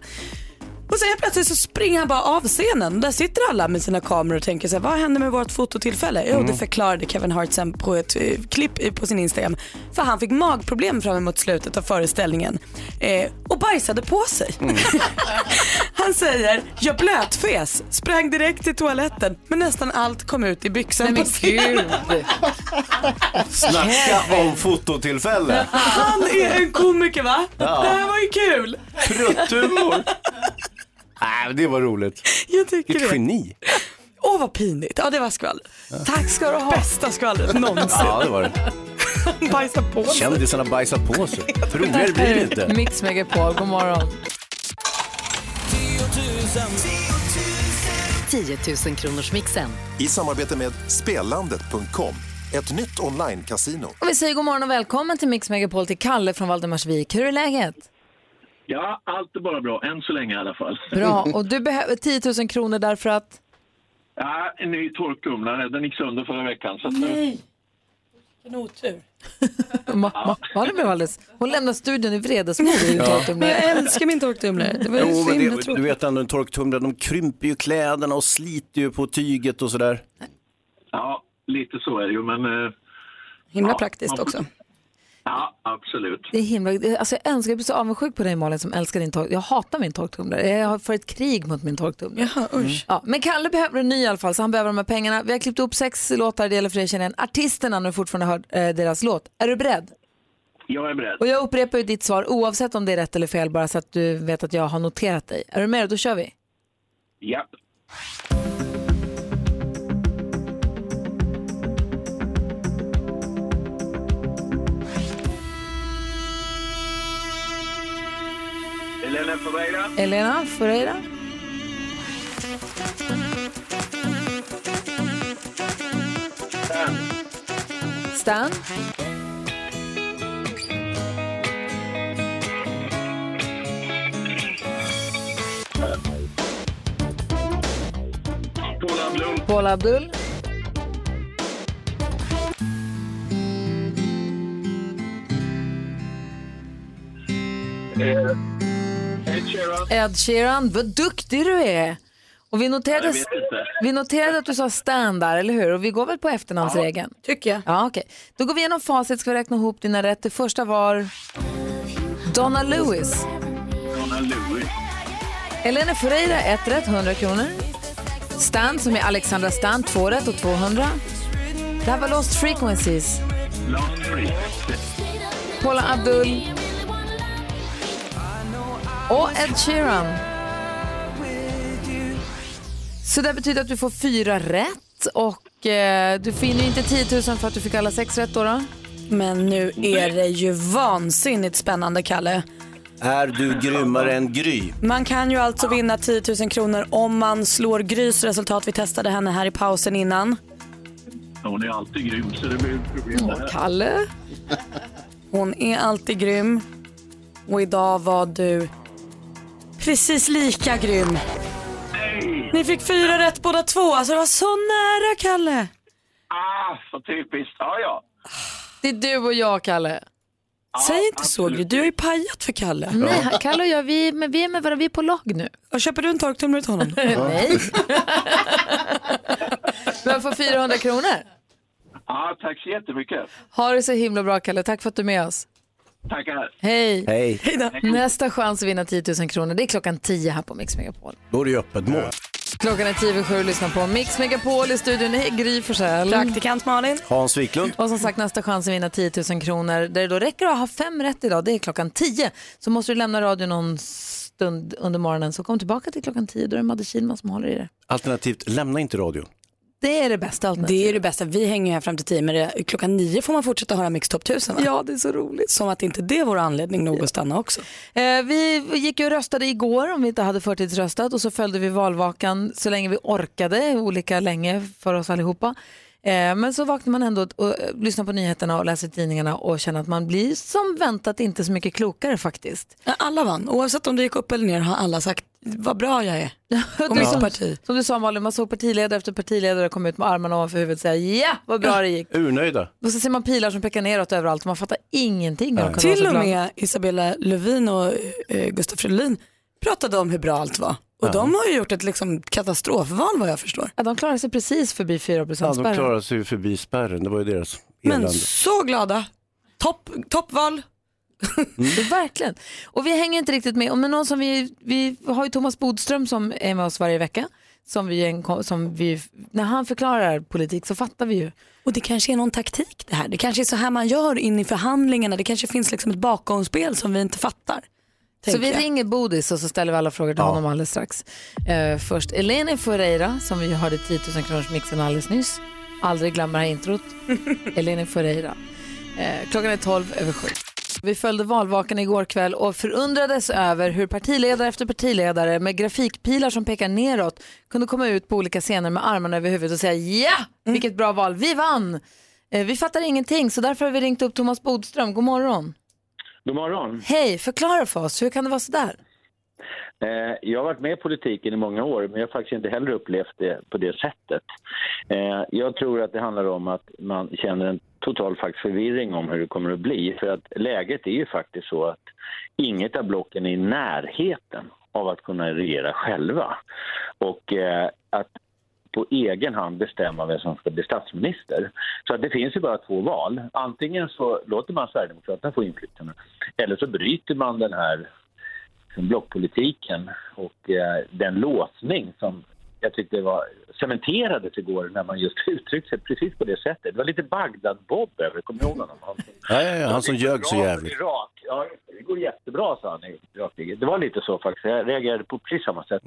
[SPEAKER 5] Och sen plötsligt så springer han bara av scenen. Där sitter alla med sina kameror och tänker så här, vad hände med vårt fototillfälle? Jo,
[SPEAKER 10] Mm.
[SPEAKER 5] det förklarade Kevin Hart sen på ett eh, klipp på sin Instagram. För han fick magproblem fram emot slutet av föreställningen eh, och bajsade på sig. han säger, jag blötfes, sprang direkt till toaletten men nästan allt kom ut i byxan
[SPEAKER 1] Nej,
[SPEAKER 5] på scenen.
[SPEAKER 3] Snacka om fototillfälle.
[SPEAKER 5] Han är en komiker va?
[SPEAKER 3] Ja.
[SPEAKER 5] Det här var ju kul.
[SPEAKER 3] Prutthumor. Nej, det var roligt.
[SPEAKER 5] Jag tycker
[SPEAKER 3] Vilket
[SPEAKER 5] det.
[SPEAKER 3] geni.
[SPEAKER 5] Åh vad pinigt. Ja det var skvaller. Tack ska du ha. Bästa skvallret någonsin.
[SPEAKER 3] Ja, det var det.
[SPEAKER 5] Bajsa på sig.
[SPEAKER 3] Kändisarna bajsar på sig. Roligare blir det inte.
[SPEAKER 1] Mix Megapol, god morgon.
[SPEAKER 11] 10 000 kronors mixen.
[SPEAKER 12] I samarbete med Spelandet.com, ett nytt online-casino.
[SPEAKER 1] Och vi säger god morgon och välkommen till Mix Megapol till Kalle från Valdemarsvik. Hur är läget?
[SPEAKER 13] Ja, allt är bara bra. Än så länge i alla fall.
[SPEAKER 1] Bra. Och du behöver 10 000 kronor därför att?
[SPEAKER 13] Ja, en ny torktumlare. Den gick sönder förra veckan. Så.
[SPEAKER 5] Nej. Vilken otur.
[SPEAKER 1] Ma- blev alldeles... Hon lämnar studion i vredesmod. i
[SPEAKER 3] Ja.
[SPEAKER 1] torktumlare.
[SPEAKER 5] Jag älskar min torktumlare. Det var
[SPEAKER 3] Jo,
[SPEAKER 5] så himla
[SPEAKER 3] det, du vet ändå en torktumlare, de krymper ju kläderna och sliter ju på tyget och sådär.
[SPEAKER 13] Ja, lite så är det ju. Men, eh,
[SPEAKER 5] Himla
[SPEAKER 13] ja,
[SPEAKER 5] praktiskt
[SPEAKER 13] man
[SPEAKER 5] också.
[SPEAKER 13] Ja, absolut.
[SPEAKER 1] Det är himla... Alltså jag önskar, jag blir så avundsjuk på dig Malin som älskar din tork... Jag hatar min torktumlare. Jag har för ett krig mot min torktumlare.
[SPEAKER 5] Jaha, usch.
[SPEAKER 1] Ja, men Kalle behöver en ny i alla fall, så han behöver de här pengarna. Vi har klippt upp sex låtar, det gäller för dig igen artisterna när du fortfarande hört eh, deras låt. Är du beredd?
[SPEAKER 13] Jag är beredd.
[SPEAKER 1] Och jag upprepar ju ditt svar oavsett om det är rätt eller fel, bara så att du vet att jag har noterat dig. Är du med? Då kör vi.
[SPEAKER 13] Ja. Elena Ferreira.
[SPEAKER 1] Elena Ferreira. Stan.
[SPEAKER 13] Paula Abdul.
[SPEAKER 1] Paul Abdul.
[SPEAKER 13] Ed Sheeran.
[SPEAKER 1] Ed Sheeran. Vad duktig du är. Och vi noterade, vi noterade att du sa Stan där, eller hur? Och vi går väl på efternamnsregeln?
[SPEAKER 5] Tycker jag.
[SPEAKER 1] Ja, okej. Då går vi igenom facit, ska vi räkna ihop dina rätt. Det första var Donna Lewis.
[SPEAKER 13] Donna Lewis.
[SPEAKER 1] Elena Ferreira, ett rätt, 100 kronor. Stan, som är Alexandra Stan, två rätt och 200. Det här var Lost Frequencies.
[SPEAKER 13] Last Frequency.
[SPEAKER 1] Paula Abdul. Och Ed Sheeran. Så det betyder att du får fyra rätt och eh, du finner ju inte 10 000 för att du fick alla sex rätt då. då.
[SPEAKER 5] Men nu är det ju vansinnigt spännande, Kalle.
[SPEAKER 3] Är du grymmare än Gry?
[SPEAKER 5] Man kan ju alltså vinna 10 000 kronor om man slår Grys resultat. Vi testade henne här i pausen innan.
[SPEAKER 13] Hon är alltid grym så det blir ett problem det här.
[SPEAKER 1] Kalle.
[SPEAKER 5] Hon är alltid grym. Och idag var du precis lika grym. Ni fick fyra rätt båda två. Alltså det var så nära, Kalle.
[SPEAKER 13] Ah, så typiskt. Ja, ja.
[SPEAKER 1] Det är du och jag, Kalle.
[SPEAKER 5] Säg inte så, Gry. Du har ju pajat för Kalle.
[SPEAKER 1] Nej, Kalle och jag, vi, men vi är med varandra, vi är på lag nu.
[SPEAKER 5] Och köper du en torktumlare till honom?
[SPEAKER 1] Nej. Men får 400 kronor.
[SPEAKER 13] Ja, tack så jättemycket.
[SPEAKER 1] Ha det så himla bra, Kalle. Tack för att du är med oss.
[SPEAKER 13] Tackar.
[SPEAKER 1] Hej.
[SPEAKER 3] Hej.
[SPEAKER 1] Nästa chans att vinna 10 000 kronor, det är klockan 10 här på Mix Megapol.
[SPEAKER 3] Då är det ju öppet mål.
[SPEAKER 1] Klockan är 10 över sju och lyssnar på Mix Megapol i studion. Hej, Gry Forssell.
[SPEAKER 5] Praktikant Malin.
[SPEAKER 3] Hans Wiklund.
[SPEAKER 1] Och som sagt nästa chans att vinna 10 000 kronor, där det då räcker att ha fem rätt idag, det är klockan 10. Så måste du lämna radion någon stund under morgonen, så kom tillbaka till klockan 10, då är det Madde Kihlman som håller i det.
[SPEAKER 3] Alternativt, lämna inte radion.
[SPEAKER 1] Det är det bästa alternativet.
[SPEAKER 5] Det är det bästa. Vi hänger här fram till tio men det, klockan nio får man fortsätta höra Mix Top 1000 va?
[SPEAKER 1] Ja, det är så roligt.
[SPEAKER 5] Som att inte det vore anledning nog att stanna också.
[SPEAKER 1] Eh, vi gick ju och röstade igår om vi inte hade förtidsröstat och så följde vi valvakan så länge vi orkade, olika länge för oss allihopa. Eh, men så vaknar man ändå och, och lyssnar på nyheterna och läser tidningarna och känner att man blir som väntat inte så mycket klokare faktiskt.
[SPEAKER 5] Alla vann, oavsett om det gick upp eller ner har alla sagt vad bra jag är. Och mitt
[SPEAKER 1] som,
[SPEAKER 5] parti.
[SPEAKER 1] som du sa Malin, man såg partiledare efter partiledare komma ut med armarna ovanför huvudet och säga ja vad bra det gick.
[SPEAKER 3] Urnöjda.
[SPEAKER 1] Och så ser man pilar som pekar neråt överallt och man fattar ingenting. vara
[SPEAKER 5] Till och med Isabella Lövin och eh, Gustaf Fridolin pratade om hur bra allt var. Och
[SPEAKER 3] Ja.
[SPEAKER 5] de har ju gjort ett liksom, katastrofval vad jag förstår.
[SPEAKER 1] Ja, de klarar sig precis förbi 4
[SPEAKER 3] Ja, de klarade sig ju förbi spärren, det var ju deras
[SPEAKER 5] Men
[SPEAKER 3] elände.
[SPEAKER 5] så glada. Topp, toppval.
[SPEAKER 1] Verkligen. Och vi hänger inte riktigt med. Men någon som vi, vi har ju Thomas Bodström som är med oss varje vecka. Som vi, som vi, när han förklarar politik så fattar vi ju.
[SPEAKER 5] Och det kanske är någon taktik det här. Det kanske är så här man gör in i förhandlingarna. Det kanske finns liksom ett bakomspel som vi inte fattar.
[SPEAKER 1] Så vi
[SPEAKER 5] jag.
[SPEAKER 1] ringer Bodis och så ställer vi alla frågor till honom alldeles strax. Eh, först Eleni Ferreira som vi hörde 10 000 kronors mixen alldeles nyss. Aldrig glömmer det här introt. Eleni Ferreira. Eh, klockan är 12 över 7. Vi följde valvakan igår kväll och förundrades över hur partiledare efter partiledare med grafikpilar som pekar neråt kunde komma ut på olika scener med armarna över huvudet och säga ja, vilket bra val, vi vann. Eh, vi fattar ingenting så därför har vi ringt upp Thomas Bodström. God morgon.
[SPEAKER 4] God morgon.
[SPEAKER 1] Hej, förklara för oss, hur kan det vara sådär?
[SPEAKER 4] Eh, Eh, jag har varit med i politiken i många år, men jag har faktiskt inte heller upplevt det på det sättet. Eh, jag tror att det handlar om att man känner en total faktiskt förvirring om hur det kommer att bli. För att läget är ju faktiskt så att inget av blocken är i närheten av att kunna regera själva. Och eh, att på egen hand bestämma vem som ska bli statsminister. Så att det finns ju bara två val. Antingen så låter man Sverigedemokraterna få inflytande eller så bryter man den här blockpolitiken och eh, den låsning som jag tyckte var cementerades igår när man just uttryckte sig precis på det sättet. Det var lite Bagdad-Bob över kommer ihåg honom? Han,
[SPEAKER 3] Ja, ja, ja, han som ljög så jävligt.
[SPEAKER 4] Irak, ja, det går jättebra, sa han i Irakkriget. Det var lite så faktiskt. Jag reagerade på precis samma sätt.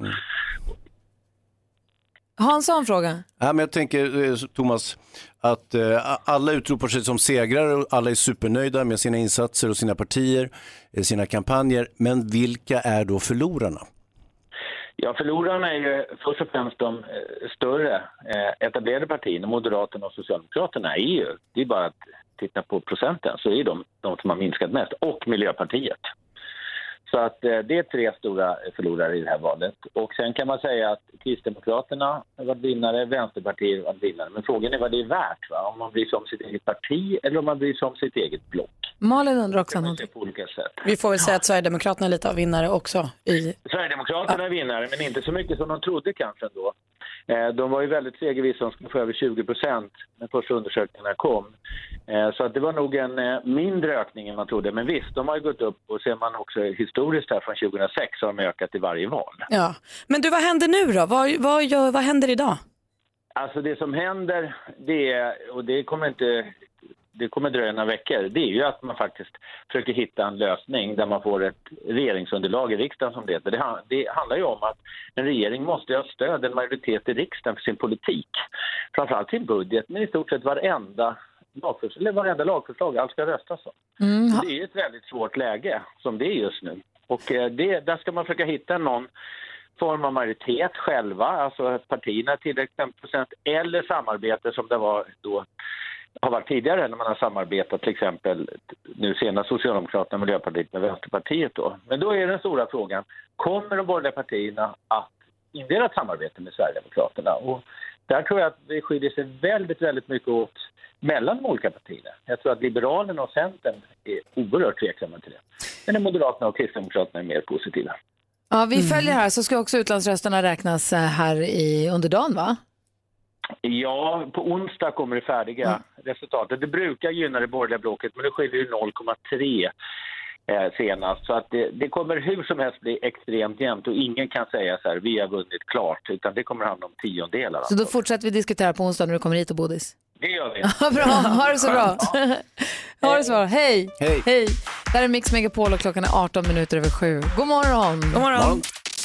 [SPEAKER 1] Hans har en fråga.
[SPEAKER 3] Ja, men jag tänker, eh, Thomas, att eh, alla utropar sig som segrare och alla är supernöjda med sina insatser och sina partier, eh, sina kampanjer. Men vilka är då förlorarna?
[SPEAKER 4] Ja, förlorarna är ju först och främst de större eh, etablerade partierna, Moderaterna och Socialdemokraterna, är ju, det är bara att titta på procenten, så är de de som har minskat mest, och Miljöpartiet. Så att eh, det är tre stora förlorare i det här valet. Och sen kan man säga att Kristdemokraterna har varit vinnare, Vänsterpartiet har varit vinnare. Men frågan är vad det är värt, va? om man bryr sig om sitt eget parti eller om man bryr sig om sitt eget block.
[SPEAKER 1] Malin undrar också någonting.
[SPEAKER 4] på olika sätt.
[SPEAKER 5] Vi får väl säga att Sverigedemokraterna är lite av vinnare också. I...
[SPEAKER 4] Sverigedemokraterna är vinnare, men inte så mycket som de trodde kanske ändå. Eh, De var ju väldigt segervissa, de skulle få över 20 procent när första undersökningarna kom. Eh, Så att det var nog en mindre ökning än man trodde. Men visst, de har ju gått upp och ser man också historiskt här från 2006 så har de ökat i varje val.
[SPEAKER 5] Ja. Men du, vad händer nu då? Vad, vad, gör, vad händer idag?
[SPEAKER 4] Alltså det som händer, det är, och det kommer inte det kommer dröja några veckor, det är ju att man faktiskt försöker hitta en lösning där man får ett regeringsunderlag i riksdagen som det heter. Det, han- det handlar ju om att en regering måste ha stöd, en majoritet i riksdagen för sin politik. Framförallt sin budget, men i stort sett varenda lagförslag, eller varenda lagförslag, allt ska röstas om.
[SPEAKER 1] Mm.
[SPEAKER 4] Det är ett väldigt svårt läge som det är just nu. Och eh, det, där ska man försöka hitta någon form av majoritet själva, alltså partierna till exempel eller samarbete som det var då har varit tidigare när man har samarbetat till exempel nu senast Socialdemokraterna Miljöpartiet med Vänsterpartiet då. Men då är den stora frågan, kommer de borgerliga partierna att inleda ett samarbete med Sverigedemokraterna? Och där tror jag att det skiljer sig väldigt, väldigt mycket åt mellan de olika partierna. Jag tror att Liberalerna och Centern är oerhört tveksamma till det. Men Moderaterna och Kristdemokraterna är mer positiva.
[SPEAKER 1] Ja, vi följer här så ska också utlandsrösterna räknas eh, här i, under dagen va?
[SPEAKER 4] Ja, på onsdag kommer det färdiga resultatet. Det brukar gynna det borgerliga blocket, men det skiljer ju 0,3 eh, senast. Så att det, det kommer hur som helst bli extremt jämnt och ingen kan säga så här, vi har vunnit klart, utan det kommer handla om tiondelar.
[SPEAKER 1] Så då fortsätter vi diskutera på onsdag när du kommer hit och Bodis.
[SPEAKER 4] Det gör vi.
[SPEAKER 1] Ja, bra, ha det så bra. ha det så bra, hej.
[SPEAKER 3] Hej.
[SPEAKER 1] hej. Det här är Mix Megapol och klockan är 18 minuter över sju. God morgon. God
[SPEAKER 5] morgon.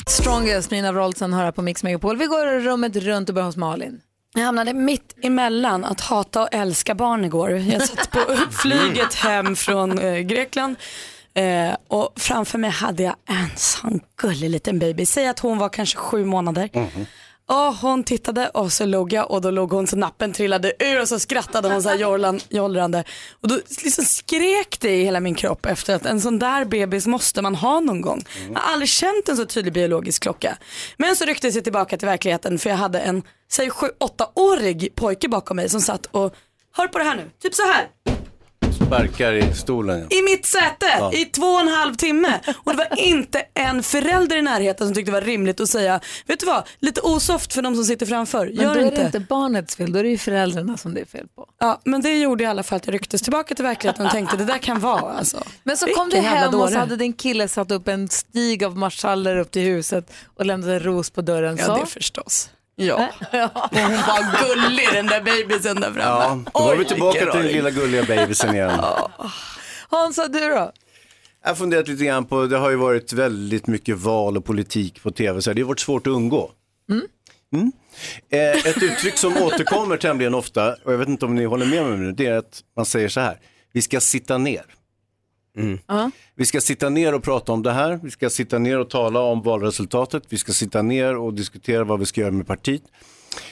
[SPEAKER 1] Strongest, Nina Wroldsen hör här på Mix Megapol. Vi går rummet runt och börjar hos Malin.
[SPEAKER 5] Jag hamnade mitt emellan att hata och älska barn igår. Jag satt på flyget hem från eh, Grekland eh, och framför mig hade jag en sån gullig liten baby. Säg att hon var kanske sju månader. Och hon tittade och så låg jag och då låg hon så nappen trillade ur och så skrattade hon så här jollrande. Och då liksom skrek det i hela min kropp efter att en sån där bebis måste man ha någon gång. Jag har aldrig känt en så tydlig biologisk klocka. Men så rycktes jag tillbaka till verkligheten för jag hade en, säg sju, åttaårig pojke bakom mig som satt och, hör på det här nu, typ så här.
[SPEAKER 3] Sparkar i stolen.
[SPEAKER 5] I mitt säte
[SPEAKER 3] Ja.
[SPEAKER 5] i två och en halv timme. Och det var inte en förälder i närheten som tyckte det var rimligt att säga, vet du vad, lite osoft för de som sitter framför.
[SPEAKER 1] Men
[SPEAKER 5] Gör
[SPEAKER 1] då är
[SPEAKER 5] inte.
[SPEAKER 1] det inte barnets fel, då är det ju föräldrarna som det är fel på.
[SPEAKER 5] Ja, men det gjorde i alla fall att jag rycktes tillbaka till verkligheten och tänkte det där kan vara alltså.
[SPEAKER 1] Men så kom du hem och så hade din kille satt upp en stig av marschaller upp till huset och lämnade en ros på dörren.
[SPEAKER 5] Ja,
[SPEAKER 1] så.
[SPEAKER 5] det förstås. Ja. Och hon var gullig den där bebisen där framme.
[SPEAKER 3] Ja, då var vi tillbaka till den lilla gulliga babysen igen.
[SPEAKER 1] Hansa, du då?
[SPEAKER 3] Jag har funderat lite grann på, det har ju varit väldigt mycket val och politik på tv, så det har varit svårt att undgå. Mm. Eh, ett uttryck som återkommer tämligen ofta, och jag vet inte om ni håller med mig nu, det är att man säger så här, vi ska sitta ner. Vi ska sitta ner och prata om det här, vi ska sitta ner och tala om valresultatet, vi ska sitta ner och diskutera vad vi ska göra med partiet.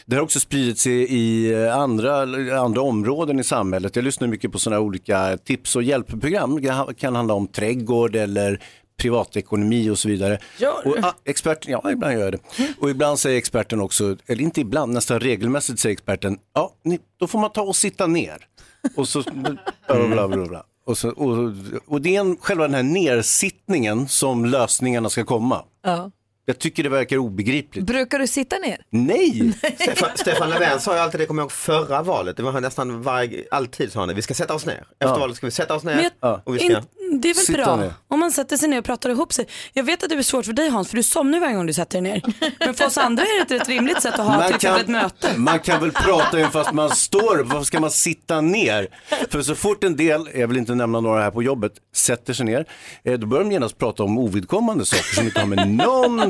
[SPEAKER 3] Det har också spridit sig i eh, andra, andra områden i samhället. Jag lyssnar mycket på sådana olika tips och hjälpprogram. Det kan handla om trädgård eller privatekonomi och så vidare.
[SPEAKER 5] Gör
[SPEAKER 3] och, ah, experten, ja, ibland gör jag det. Och ibland säger experten också, eller inte ibland, nästan regelmässigt säger experten, ja, ni, då får man ta och sitta ner. Och så, bla, bla, bla, bla. Och, så, och, och det är en, själva den här nersittningen som lösningarna ska komma.
[SPEAKER 1] Ja.
[SPEAKER 3] Jag tycker det verkar obegripligt.
[SPEAKER 1] Brukar du sitta ner?
[SPEAKER 3] Nej!
[SPEAKER 10] Stefan, Stefan Löfven sa ju alltid det, kommer jag ihåg förra valet, det var nästan varje, alltid sa han det, vi ska sätta oss ner. Efter
[SPEAKER 3] Ja.
[SPEAKER 10] valet ska vi sätta oss ner
[SPEAKER 5] jag-
[SPEAKER 10] och vi ska...
[SPEAKER 5] In, det är väl
[SPEAKER 10] Sitta
[SPEAKER 5] bra
[SPEAKER 10] ner.
[SPEAKER 5] om man sätter sig ner och pratar ihop sig. Jag vet att det är svårt för dig Hans, för du somnar varje gång du sätter dig ner. Men för oss andra är det ett rimligt sätt att ha till exempel ett möte.
[SPEAKER 3] man kan väl prata även fast man står, varför ska man sitta ner? För så fort en del, jag vill inte nämna några här på jobbet, sätter sig ner, eh, då börjar de genast prata om ovidkommande saker som inte har med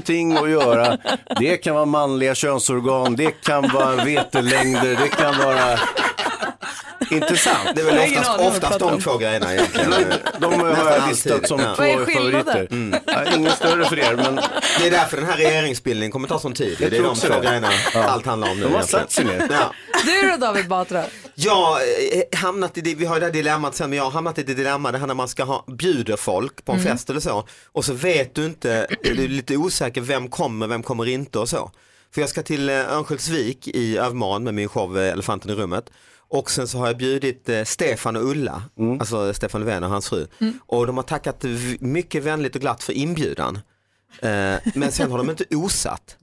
[SPEAKER 3] någonting att göra. Det kan vara manliga könsorgan, det kan vara vetelängder, det kan vara Intressant.
[SPEAKER 10] Det är väl oftast, oftast de två grejerna egentligen.
[SPEAKER 3] De har jag listat som
[SPEAKER 10] Ja.
[SPEAKER 3] två favoriter.
[SPEAKER 10] Mm.
[SPEAKER 3] Ja, ingen större för er, men
[SPEAKER 10] Det är därför den här regeringsbildningen kommer ta sån tid.
[SPEAKER 3] Jag
[SPEAKER 10] det är de två
[SPEAKER 3] det.
[SPEAKER 10] grejerna
[SPEAKER 3] Ja.
[SPEAKER 10] allt handlar om nu.
[SPEAKER 3] De har satt sig ner.
[SPEAKER 10] Ja.
[SPEAKER 1] Du då David Batra?
[SPEAKER 10] Jag har eh, hamnat i det, vi har det här dilemmat sen, men jag har hamnat i det dilemma det här när man ska ha, bjuder folk på en
[SPEAKER 1] Mm.
[SPEAKER 10] fest eller så och så vet du inte, du är lite osäker, vem kommer, vem kommer inte och så. För jag ska till eh, Örnsköldsvik i Övermorgon med min show eh, Elefanten i rummet och sen så har jag bjudit eh, Stefan och Ulla, alltså Stefan Löfven och hans fru. Och de har tackat mycket vänligt och glatt för inbjudan. Eh, men sen har de inte osat.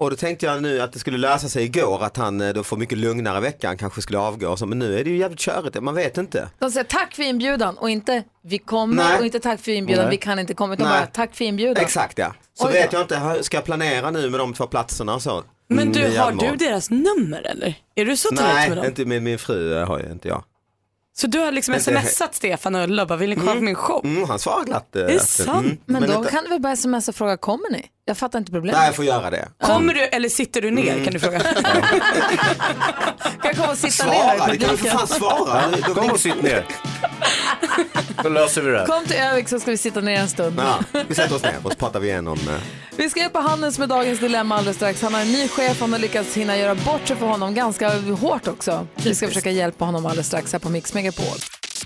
[SPEAKER 10] Och då tänkte jag nu att det skulle lösa sig igår att han eh, då får mycket lugnare vecka, han kanske skulle avgå och så, men nu är det ju jävligt körigt, man vet inte.
[SPEAKER 1] De säger tack för inbjudan och inte vi kommer
[SPEAKER 10] Nej.
[SPEAKER 1] och inte tack för inbjudan,
[SPEAKER 10] Nej.
[SPEAKER 1] vi kan inte komma utan
[SPEAKER 10] Nej.
[SPEAKER 1] bara tack för inbjudan.
[SPEAKER 10] Exakt ja. Så
[SPEAKER 1] Oj
[SPEAKER 10] vet jag inte, hur ska jag planera nu med de två platserna och så?
[SPEAKER 5] Men
[SPEAKER 10] Mm,
[SPEAKER 5] du,
[SPEAKER 10] i
[SPEAKER 5] har du deras nummer eller? Är du så tajt med
[SPEAKER 10] Nej,
[SPEAKER 5] dem?
[SPEAKER 10] inte med min fru eh, har jag inte jag.
[SPEAKER 5] Så du har liksom smsat Stefan och Ulla och bara, vill ni komma på min show?
[SPEAKER 10] Mm, han svarar glatt. eh,
[SPEAKER 5] Är det
[SPEAKER 10] efter.
[SPEAKER 5] sant?
[SPEAKER 10] Mm.
[SPEAKER 1] Men, då
[SPEAKER 10] inte-
[SPEAKER 1] kan du väl bara smsa och fråga, kommer ni? Jag fattar inte problemet.
[SPEAKER 10] Nej, jag får göra det.
[SPEAKER 5] Kommer du eller sitter du ner
[SPEAKER 10] Mm.
[SPEAKER 5] kan du fråga.
[SPEAKER 1] kan jag komma och sitta ner
[SPEAKER 10] Svara,
[SPEAKER 1] här
[SPEAKER 10] det
[SPEAKER 1] i
[SPEAKER 10] kan du för
[SPEAKER 1] publiken?
[SPEAKER 10] fan svara.
[SPEAKER 3] Kom och sitt ner. Då löser vi det här.
[SPEAKER 1] Kom till Övik så ska vi sitta ner en stund.
[SPEAKER 10] Ja, vi sätter oss ner och så pratar vi igenom. eh,
[SPEAKER 1] Vi ska hjälpa Hannes med dagens dilemma alldeles strax. Han har en ny chef, han har lyckats hinna göra bort sig för honom ganska hårt också. Vi ska försöka hjälpa honom alldeles strax här på Mix Megapol.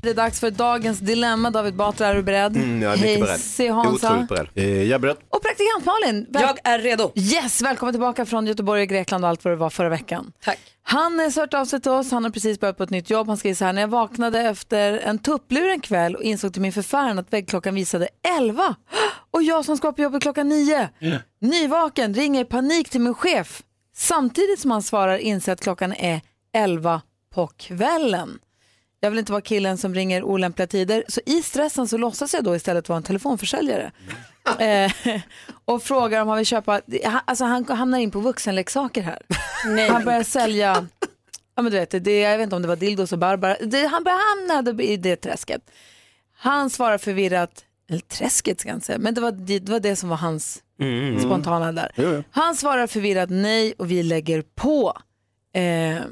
[SPEAKER 1] Det är dags för dagens dilemma. David Batra, är du beredd?
[SPEAKER 3] Mm, jag är mycket
[SPEAKER 1] Hej,
[SPEAKER 3] beredd.
[SPEAKER 1] se Hansa.
[SPEAKER 3] Otroligt beredd. Eh, jag är beredd.
[SPEAKER 1] Och praktikant Malin. väl-
[SPEAKER 5] Jag är redo.
[SPEAKER 1] Yes, välkommen tillbaka från Göteborg och Grekland och allt vad det var förra veckan.
[SPEAKER 5] Tack.
[SPEAKER 1] Han har hört av sig till oss, han har precis börjat på ett nytt jobb. Han skriver så här, när jag vaknade efter en tupplur en kväll och insåg till min förfäran att väggklockan visade 11 och jag som ska på jobbet klockan 9. Nyvaken, ringer i panik till min chef. Samtidigt som han svarar inser att klockan är 11 på kvällen. Jag vill inte vara killen som ringer olämpliga tider, så i stressen så låtsas jag då istället vara en telefonförsäljare. Eh, och frågar om han vill köpa, han- alltså han hamnar in på vuxenleksaker här.
[SPEAKER 5] Nej.
[SPEAKER 1] Han börjar sälja, ja men du vet, det, jag vet inte om det var dildos och Barbara, det, han börjar hamna i det träsket. Han svarar förvirrat, eller träsket ska jag inte säga, men det var det, det, var det som var hans
[SPEAKER 3] Mm.
[SPEAKER 1] spontana där. Han svarar förvirrat nej och vi lägger på. Eh,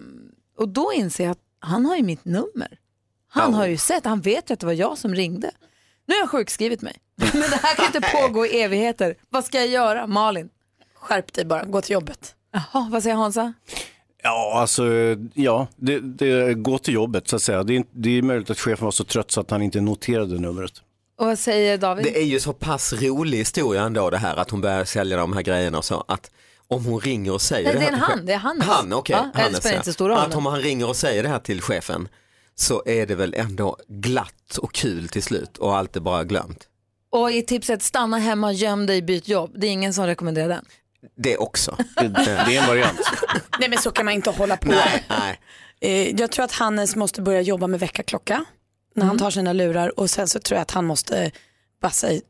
[SPEAKER 1] och då inser jag att han har ju mitt nummer. Han har ju sett, han vet ju att det var jag som ringde. Nu har jag sjukskrivit mig. Men det här kan inte pågå i evigheter. Vad ska jag göra? Malin?
[SPEAKER 5] Skärp dig bara, gå till jobbet.
[SPEAKER 1] Jaha, vad säger Hansa?
[SPEAKER 3] Ja, alltså, ja, det, det går till jobbet så att säga. Det är, det är möjligt att chefen var så trött så att han inte noterade numret.
[SPEAKER 1] Och vad säger David?
[SPEAKER 10] Det är ju så pass rolig historia ändå det här att hon börjar sälja de här grejerna och så att om hon ringer och säger
[SPEAKER 1] Nej, det är
[SPEAKER 10] här
[SPEAKER 1] en han, det är Hannes.
[SPEAKER 10] Han, okej.
[SPEAKER 1] Ja, det spelar
[SPEAKER 10] ja.
[SPEAKER 1] inte så stor roll.
[SPEAKER 10] Att om han ringer och säger det här till chefen så är det väl ändå glatt och kul till slut och allt är bara glömt.
[SPEAKER 1] Och i tipset stanna hemma, göm dig, byt jobb. Det är ingen som rekommenderar den.
[SPEAKER 10] Det också.
[SPEAKER 3] Det, är en variant.
[SPEAKER 5] Nej men så kan man inte hålla på.
[SPEAKER 10] Nej, nej.
[SPEAKER 5] Eh, Jag tror att Hannes måste börja jobba med väckarklocka när han tar sina lurar och sen så tror jag att han måste bara säga,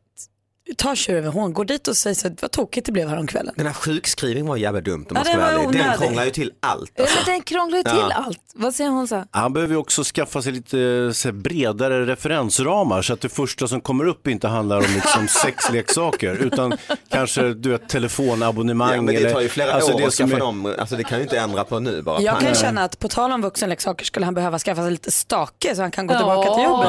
[SPEAKER 5] ta tjuren vid horn, gå dit och säg så vad tokigt det blev häromkvällen.
[SPEAKER 10] Den här sjukskrivningen var jävla dumt om
[SPEAKER 5] Ja,
[SPEAKER 10] man ska
[SPEAKER 5] den
[SPEAKER 10] vara
[SPEAKER 5] var
[SPEAKER 10] ärlig. Den krånglar ju till allt.
[SPEAKER 1] Ja, men den krånglar ju till
[SPEAKER 3] Ja.
[SPEAKER 1] allt. Vad säger Hansa?
[SPEAKER 3] Han behöver ju också skaffa sig lite så här, bredare referensramar så att det första som kommer upp inte handlar om liksom, sexleksaker utan kanske du vet, telefonabonnemang.
[SPEAKER 10] Ja, men det
[SPEAKER 3] eller,
[SPEAKER 10] tar ju flera
[SPEAKER 3] alltså,
[SPEAKER 10] år
[SPEAKER 3] det
[SPEAKER 10] att skaffa
[SPEAKER 3] är-
[SPEAKER 10] dem, alltså det kan ju inte ändra på nu bara.
[SPEAKER 5] Jag kan känna att på tal om vuxenleksaker skulle han behöva skaffa sig lite stake så han kan gå tillbaka till
[SPEAKER 1] Ja.
[SPEAKER 5] jobbet.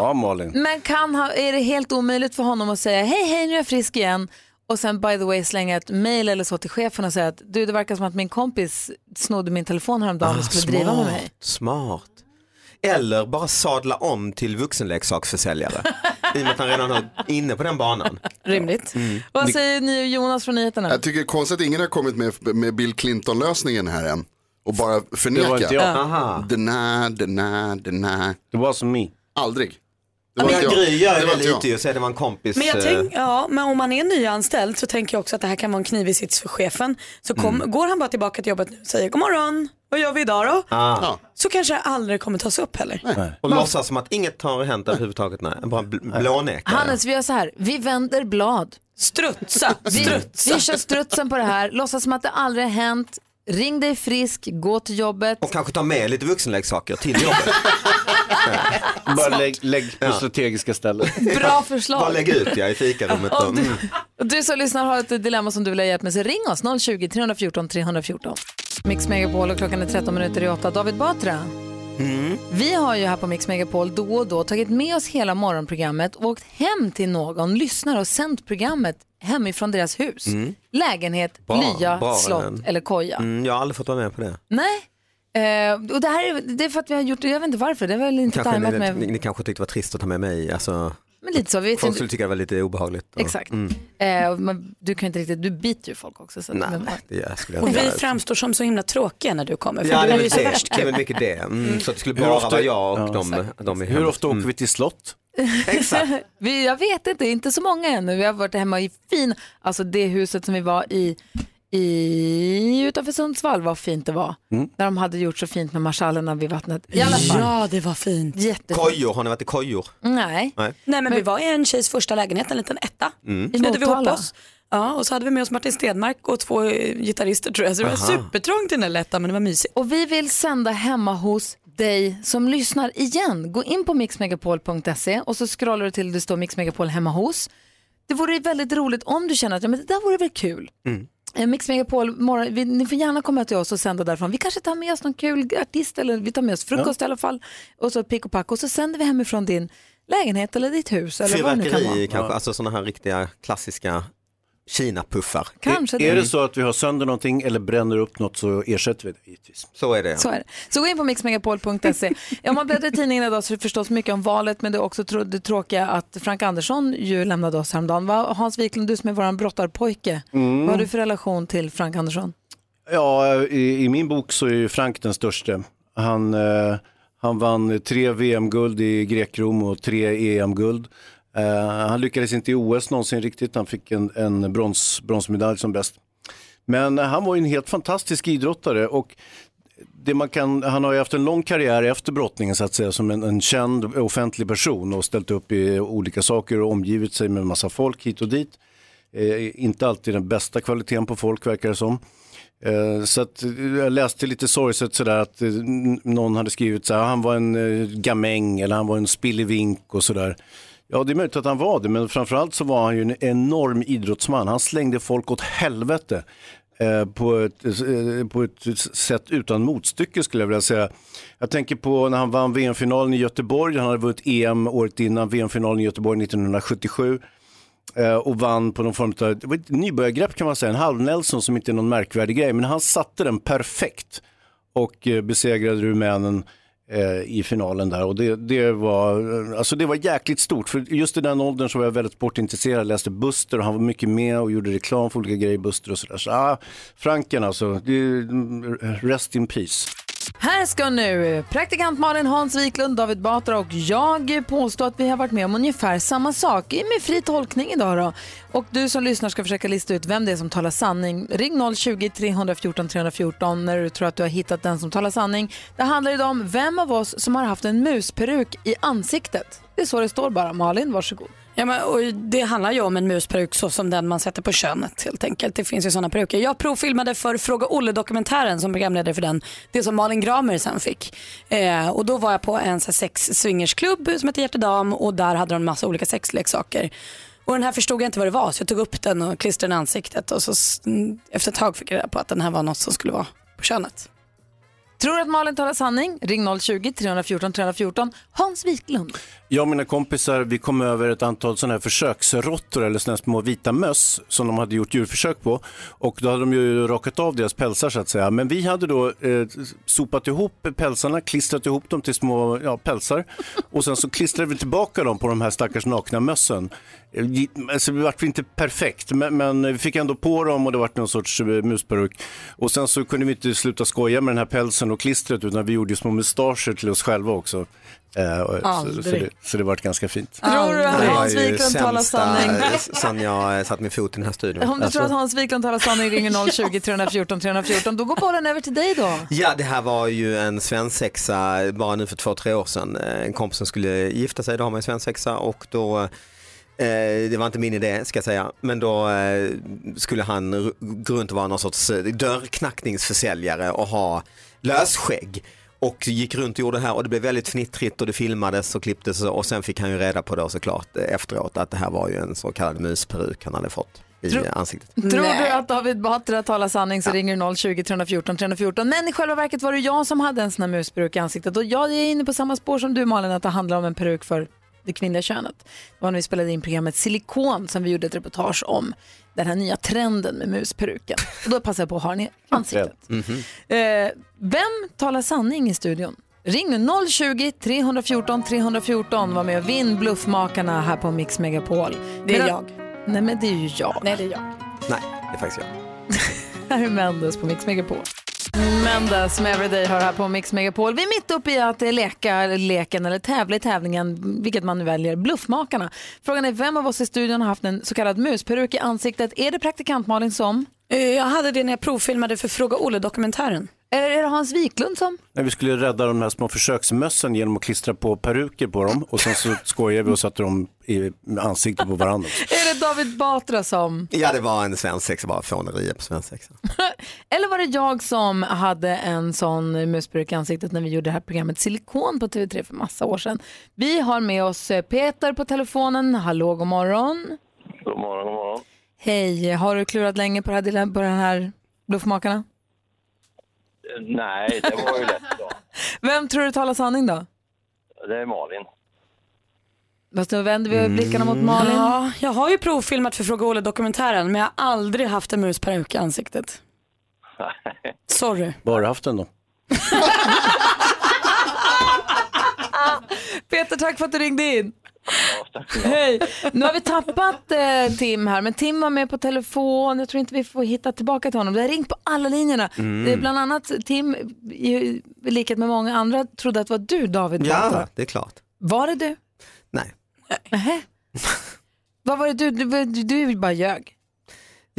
[SPEAKER 3] Ja, Malin.
[SPEAKER 1] Men kan han, är det helt omöjligt för honom att säga hej hej nu är jag frisk igen och sen by the way slänga ett mail eller så till chefen och säga att du det verkar som att min kompis snodde min telefon häromdagen och skulle driva med mig.
[SPEAKER 10] Smart. Eller bara sadla om till vuxenleksaksförsäljare. I och med att han redan är inne på den banan.
[SPEAKER 5] Rimligt.
[SPEAKER 10] Mm.
[SPEAKER 1] Vad säger ni och Jonas från nyheterna?
[SPEAKER 8] Jag tycker det är konstigt att ingen har kommit med, med Bill Clinton-lösningen här än. Och bara förneka.
[SPEAKER 3] Det var inte jag.
[SPEAKER 8] Deny, deny, deny.
[SPEAKER 3] Det var som me.
[SPEAKER 8] Aldrig. Det
[SPEAKER 10] Men
[SPEAKER 8] var inte jag.
[SPEAKER 10] Gry gör
[SPEAKER 8] Det
[SPEAKER 10] det lite ju, så är det var en kompis.
[SPEAKER 5] Men jag
[SPEAKER 10] eh,
[SPEAKER 5] tänk, ja, men om man är nyanställd så tänker jag också att det här kan vara en knivig sits för chefen. Så kom,
[SPEAKER 10] Mm.
[SPEAKER 5] går han bara tillbaka till jobbet nu och säger god morgon, vad gör vi idag då?
[SPEAKER 10] Ah.
[SPEAKER 5] Så kanske det aldrig kommer tas upp heller.
[SPEAKER 10] Och låtsas som att inget har hänt överhuvudtaget. Nej. Bara bl- blånekar.
[SPEAKER 1] Hannes, vi gör så här, vi vänder blad.
[SPEAKER 5] Strutsa,
[SPEAKER 1] Vi,
[SPEAKER 5] strutsa.
[SPEAKER 1] vi kör strutsen på det här, låtsas som att det aldrig har hänt, ring dig frisk, gå till jobbet.
[SPEAKER 10] Och kanske ta med lite vuxenleksaker till jobbet.
[SPEAKER 3] Bara lägg, lägg på
[SPEAKER 10] Ja.
[SPEAKER 3] strategiska ställen.
[SPEAKER 1] Bra
[SPEAKER 10] Bara
[SPEAKER 1] förslag.
[SPEAKER 10] lägg ut ja, i fikarummet.
[SPEAKER 1] Om du,
[SPEAKER 10] Mm.
[SPEAKER 1] du som lyssnar har ett dilemma som du vill ha hjälp med så ring oss 020-314 314. Mix Megapol och klockan är 13 minuter i 8. David Batra.
[SPEAKER 10] Mm.
[SPEAKER 1] Vi har ju här på Mix Megapol då och då tagit med oss hela morgonprogrammet och åkt hem till någon lyssnare och sänt programmet hemifrån deras hus.
[SPEAKER 10] Mm.
[SPEAKER 1] Lägenhet,
[SPEAKER 10] Bra,
[SPEAKER 1] lya,
[SPEAKER 10] bra,
[SPEAKER 1] slott eller koja.
[SPEAKER 10] Mm, jag har aldrig fått vara med på det.
[SPEAKER 1] Nej. Eh, och det här är, det är för att vi har gjort det, jag vet inte varför, det är väl inte
[SPEAKER 10] Kanske,
[SPEAKER 1] tajmat
[SPEAKER 10] ni,
[SPEAKER 1] med,
[SPEAKER 10] ni, ni kanske tyckte det var trist att ta med mig. Alltså,
[SPEAKER 1] men lite så. Vi vet
[SPEAKER 10] folk skulle tycka det var lite obehagligt. Och,
[SPEAKER 1] Exakt.
[SPEAKER 10] Mm.
[SPEAKER 1] eh, men du kan inte riktigt, du biter ju folk också. Så
[SPEAKER 10] Nej,
[SPEAKER 1] men,
[SPEAKER 10] det skulle jag
[SPEAKER 5] Och vi
[SPEAKER 10] göra.
[SPEAKER 5] framstår som så himla tråkiga när du kommer. För
[SPEAKER 10] Ja,
[SPEAKER 5] du
[SPEAKER 10] det
[SPEAKER 5] är ju så värst
[SPEAKER 10] Det är
[SPEAKER 5] kul.
[SPEAKER 10] mycket det. Mm, så att det skulle
[SPEAKER 3] Hur
[SPEAKER 10] bara
[SPEAKER 3] ofta-
[SPEAKER 10] vara jag och
[SPEAKER 3] Ja,
[SPEAKER 10] de,
[SPEAKER 1] exakt.
[SPEAKER 10] de är
[SPEAKER 3] Hur ofta åker vi till slott?
[SPEAKER 10] Exakt.
[SPEAKER 1] vi, jag vet inte, inte så många ännu. Vi har varit hemma i fin, alltså det huset som vi var i, i utanför Sundsvall, vad fint det var.
[SPEAKER 3] Mm.
[SPEAKER 1] Där de hade gjort så fint med marschallerna vid vattnet. I alla fall.
[SPEAKER 5] Ja, det var fint.
[SPEAKER 1] Jättefint.
[SPEAKER 10] Kojor, har ni varit i kojor?
[SPEAKER 1] Nej.
[SPEAKER 10] Nej.
[SPEAKER 5] Nej men, vi var i en tjejs första lägenhet, en liten etta.
[SPEAKER 10] Mm.
[SPEAKER 1] I Motala.
[SPEAKER 5] Ja, och så hade vi med oss Martin Stenmark och två eh, gitarrister tror jag. Så det var
[SPEAKER 10] Aha.
[SPEAKER 5] supertrångt i den där lättan men det var mysigt.
[SPEAKER 1] Och vi vill sända hemma hos dig som lyssnar igen. Gå in på mixmegapol.se och så scrollar du till det står Mix Megapol hemma hos. Det vore väldigt roligt om du känner att ja, men det där vore väl kul. Eh, Mix Megapol, morgon, vi, ni får gärna komma till oss och sända därifrån. Vi kanske tar med oss någon kul artist eller vi tar med oss frukost i alla fall. Och så pick och pack och så sänder vi hemifrån din lägenhet eller ditt hus eller vad det nu kan vara.
[SPEAKER 10] Fyrverkeri kanske, alltså sådana här riktiga klassiska Kina-puffar.
[SPEAKER 1] Kanske
[SPEAKER 3] är
[SPEAKER 1] det.
[SPEAKER 3] det så att vi har sönder någonting eller bränner upp något så ersätter vi det givetvis.
[SPEAKER 10] Så är det.
[SPEAKER 1] Så är det. Så gå in på mixmegapol.se. Om man bläddrar i tidningen idag så är det förstås mycket om valet men det är också trå- det tråkiga att Frank Andersson ju lämnade oss häromdagen. Va? Hans Wiklund, du som är vår brottarpojke,
[SPEAKER 3] Mm.
[SPEAKER 1] vad har du för relation till Frank Andersson?
[SPEAKER 3] Ja, i, i min bok så är ju Frank den största. Han, eh, han vann tre VM-guld i Grekrom och tre EM-guld. Eh, han lyckades inte i OS någonsin riktigt, han fick en, en brons, bronsmedalj som bäst. Men han var ju en helt fantastisk idrottare och det man kan, han har ju haft en lång karriär efter brottningen så att säga som en, en känd offentlig person och ställt upp i olika saker och omgivit sig med massa folk hit och dit. Eh, inte alltid den bästa kvaliteten på folk verkar det som. Eh, så att, eh, jag läste lite sorgset sådär att eh, någon hade skrivit så här, ah, han var en eh, gamäng eller han var en spillevink och sådär. Ja det är möjligt att han var det men framförallt så var han ju en enorm idrottsman. Han slängde folk åt helvete. eh, på, ett, eh, på ett sätt utan motstycke skulle jag vilja säga. Jag tänker på när han vann VM-finalen i Göteborg, han hade vunnit EM året innan, VM-finalen i Göteborg 1977 eh, och vann på någon form av det var ett nybörjargrepp kan man säga, en halv-Nelson som inte är någon märkvärdig grej, men han satte den perfekt och eh, besegrade rumänen eh, Eh, i finalen där och det, det, var, alltså det var jäkligt stort för just i den åldern så var jag väldigt sportintresserad, läste Buster och han var mycket med och gjorde reklam för olika grejer Buster och sådär. Så, ah, Franken alltså, det, mm, rest in peace.
[SPEAKER 1] Här ska nu praktikant Malin, Hans Wiklund, David Batra och jag påstå att vi har varit med om ungefär samma sak med fri tolkning idag då. Och du som lyssnar ska försöka lista ut vem det är som talar sanning. Ring 020-314 314 när du tror att du har hittat den som talar sanning. Det handlar idag om vem av oss som har haft en musperuk i ansiktet. Det är så det står bara. Malin, varsågod.
[SPEAKER 5] Ja, men, och det handlar ju om en musperuk så som den man sätter på könet helt enkelt. Det finns ju sådana peruker. Jag provfilmade för Fråga Olle-dokumentären som programledare för den. Det som Malin Gramer sen fick. Eh, och då var jag på en sex swingersklubb som heter Hjärtedam och där hade de en massa olika sexleksaker. Och den här förstod jag inte vad det var så jag tog upp den och klistrade den i ansiktet och så efter ett tag fick jag reda på att den här var något som skulle vara på könet.
[SPEAKER 1] Tror du att Malin talar sanning? Ring 020-314 314. Hans Wiklund.
[SPEAKER 3] Jag och mina kompisar vi kom över ett antal sådana här försöksråttor eller sådana här små vita möss som de hade gjort djurförsök på. Och då hade de ju rakat av deras pälsar så att säga. Men vi hade då eh, sopat ihop pälsarna, klistrat ihop dem till små ja, pälsar och sen så klistrade vi tillbaka dem på de här stackars nakna mössen. Alltså, det vart inte perfekt men, men vi fick ändå på dem och det vart någon sorts eh, musperuk. Och sen så kunde vi inte sluta skoja med den här pälsen och klistret utan vi gjorde ju små mustascher till oss själva också. Eh, så, så, det, så det vart ganska fint.
[SPEAKER 1] Tror du att Hans
[SPEAKER 10] ju
[SPEAKER 1] Wiklund talar sanning?
[SPEAKER 10] Sen jag eh, satt min fot i den här studion.
[SPEAKER 1] Om du
[SPEAKER 10] Alltså-
[SPEAKER 1] tror att Hans Wiklund talar sanning ringer 020 314 314. Då går bollen över till dig då.
[SPEAKER 10] Ja, det här var ju en svensexa bara nu för två, tre år sedan. Eh, En kompis som skulle gifta sig, då har man ju svensexa och då det var inte min idé ska jag säga, men då eh, skulle han gå runt och vara någon sorts eh, dörrknackningsförsäljare och ha lösskägg. Och gick runt och gjorde det här och det blev väldigt fnittrigt och det filmades och klipptes och sen fick han ju reda på då såklart eh, efteråt att det här var ju en så kallad musperuk han hade fått i
[SPEAKER 1] Tro-
[SPEAKER 10] ansiktet.
[SPEAKER 1] Tror du att David Batra talar sanning så ringer du 020 314 314. Men i själva verket var det jag som hade en sån här musperuk i ansiktet. Och jag är inne på samma spår som du Malin, att det handlar om en peruk för det kvinnliga könet. Det var när vi spelade in programmet Silikon som vi gjorde ett reportage om. Den här nya trenden med musperuken. Och då passade jag på att ha den i ansiktet. Eh, vem talar sanning i studion? Ring nu 020 314 314. Var med och vinn Bluffmakarna här på Mix Megapol.
[SPEAKER 5] Det är
[SPEAKER 1] Medan-
[SPEAKER 5] jag.
[SPEAKER 1] Nej men det är ju jag.
[SPEAKER 5] Nej det är jag.
[SPEAKER 10] Nej, det är faktiskt jag.
[SPEAKER 1] Här är Mendes på Mix Megapol. Mendes med Everyday hör här på Mix Megapol. Vi är mitt uppe i att leka leken eller tävla i tävlingen, vilket man nu väljer, Bluffmakarna. Frågan är vem av oss i studion har haft en så kallad musperuk i ansiktet? Är det praktikant Malin som?
[SPEAKER 5] Eh, jag hade det när jag provfilmade för Fråga Olle-dokumentären.
[SPEAKER 1] Eller är det Hans Wiklund som?
[SPEAKER 3] När vi skulle rädda de här små försöksmössen genom att klistra på peruker på dem och sen så skojade vi och satte dem i ansiktet på varandra.
[SPEAKER 1] Är det David Batra som?
[SPEAKER 10] Ja, det var en svensexa, bara fånerier på svensexa.
[SPEAKER 1] Eller var det jag som hade en sån musperuk i ansiktet när vi gjorde det här programmet Silikon på TV3 för massa år sedan? Vi har med oss eh, Peter på telefonen. Hallå, god morgon.
[SPEAKER 14] God morgon, god morgon.
[SPEAKER 1] Hej, har du klurat länge på, det här, på den här Bluffmakarna?
[SPEAKER 14] Nej, det var ju lätt då.
[SPEAKER 1] Vem tror du talar sanning då?
[SPEAKER 14] Det är Malin.
[SPEAKER 1] Fast nu vänder vi blickarna mot Malin.
[SPEAKER 5] Ja, jag har ju provfilmat för Fråga Olle-dokumentären men jag har aldrig haft en musperuk i ansiktet. Sorry.
[SPEAKER 3] Bara haft den då.
[SPEAKER 1] Peter, tack för att du ringde in. Hej. Nu har vi tappat eh, Tim här, men Tim var med på telefon. Jag tror inte vi får hitta tillbaka till honom. Det har ringt på alla linjerna.
[SPEAKER 10] Mm.
[SPEAKER 1] Det är bland annat Tim, i, i likhet med många andra, trodde att det var du David Batra.
[SPEAKER 10] Ja, det är klart.
[SPEAKER 1] Var det du?
[SPEAKER 10] Nej.
[SPEAKER 1] Nähä. Vad var det du, du, du, du bara ljög?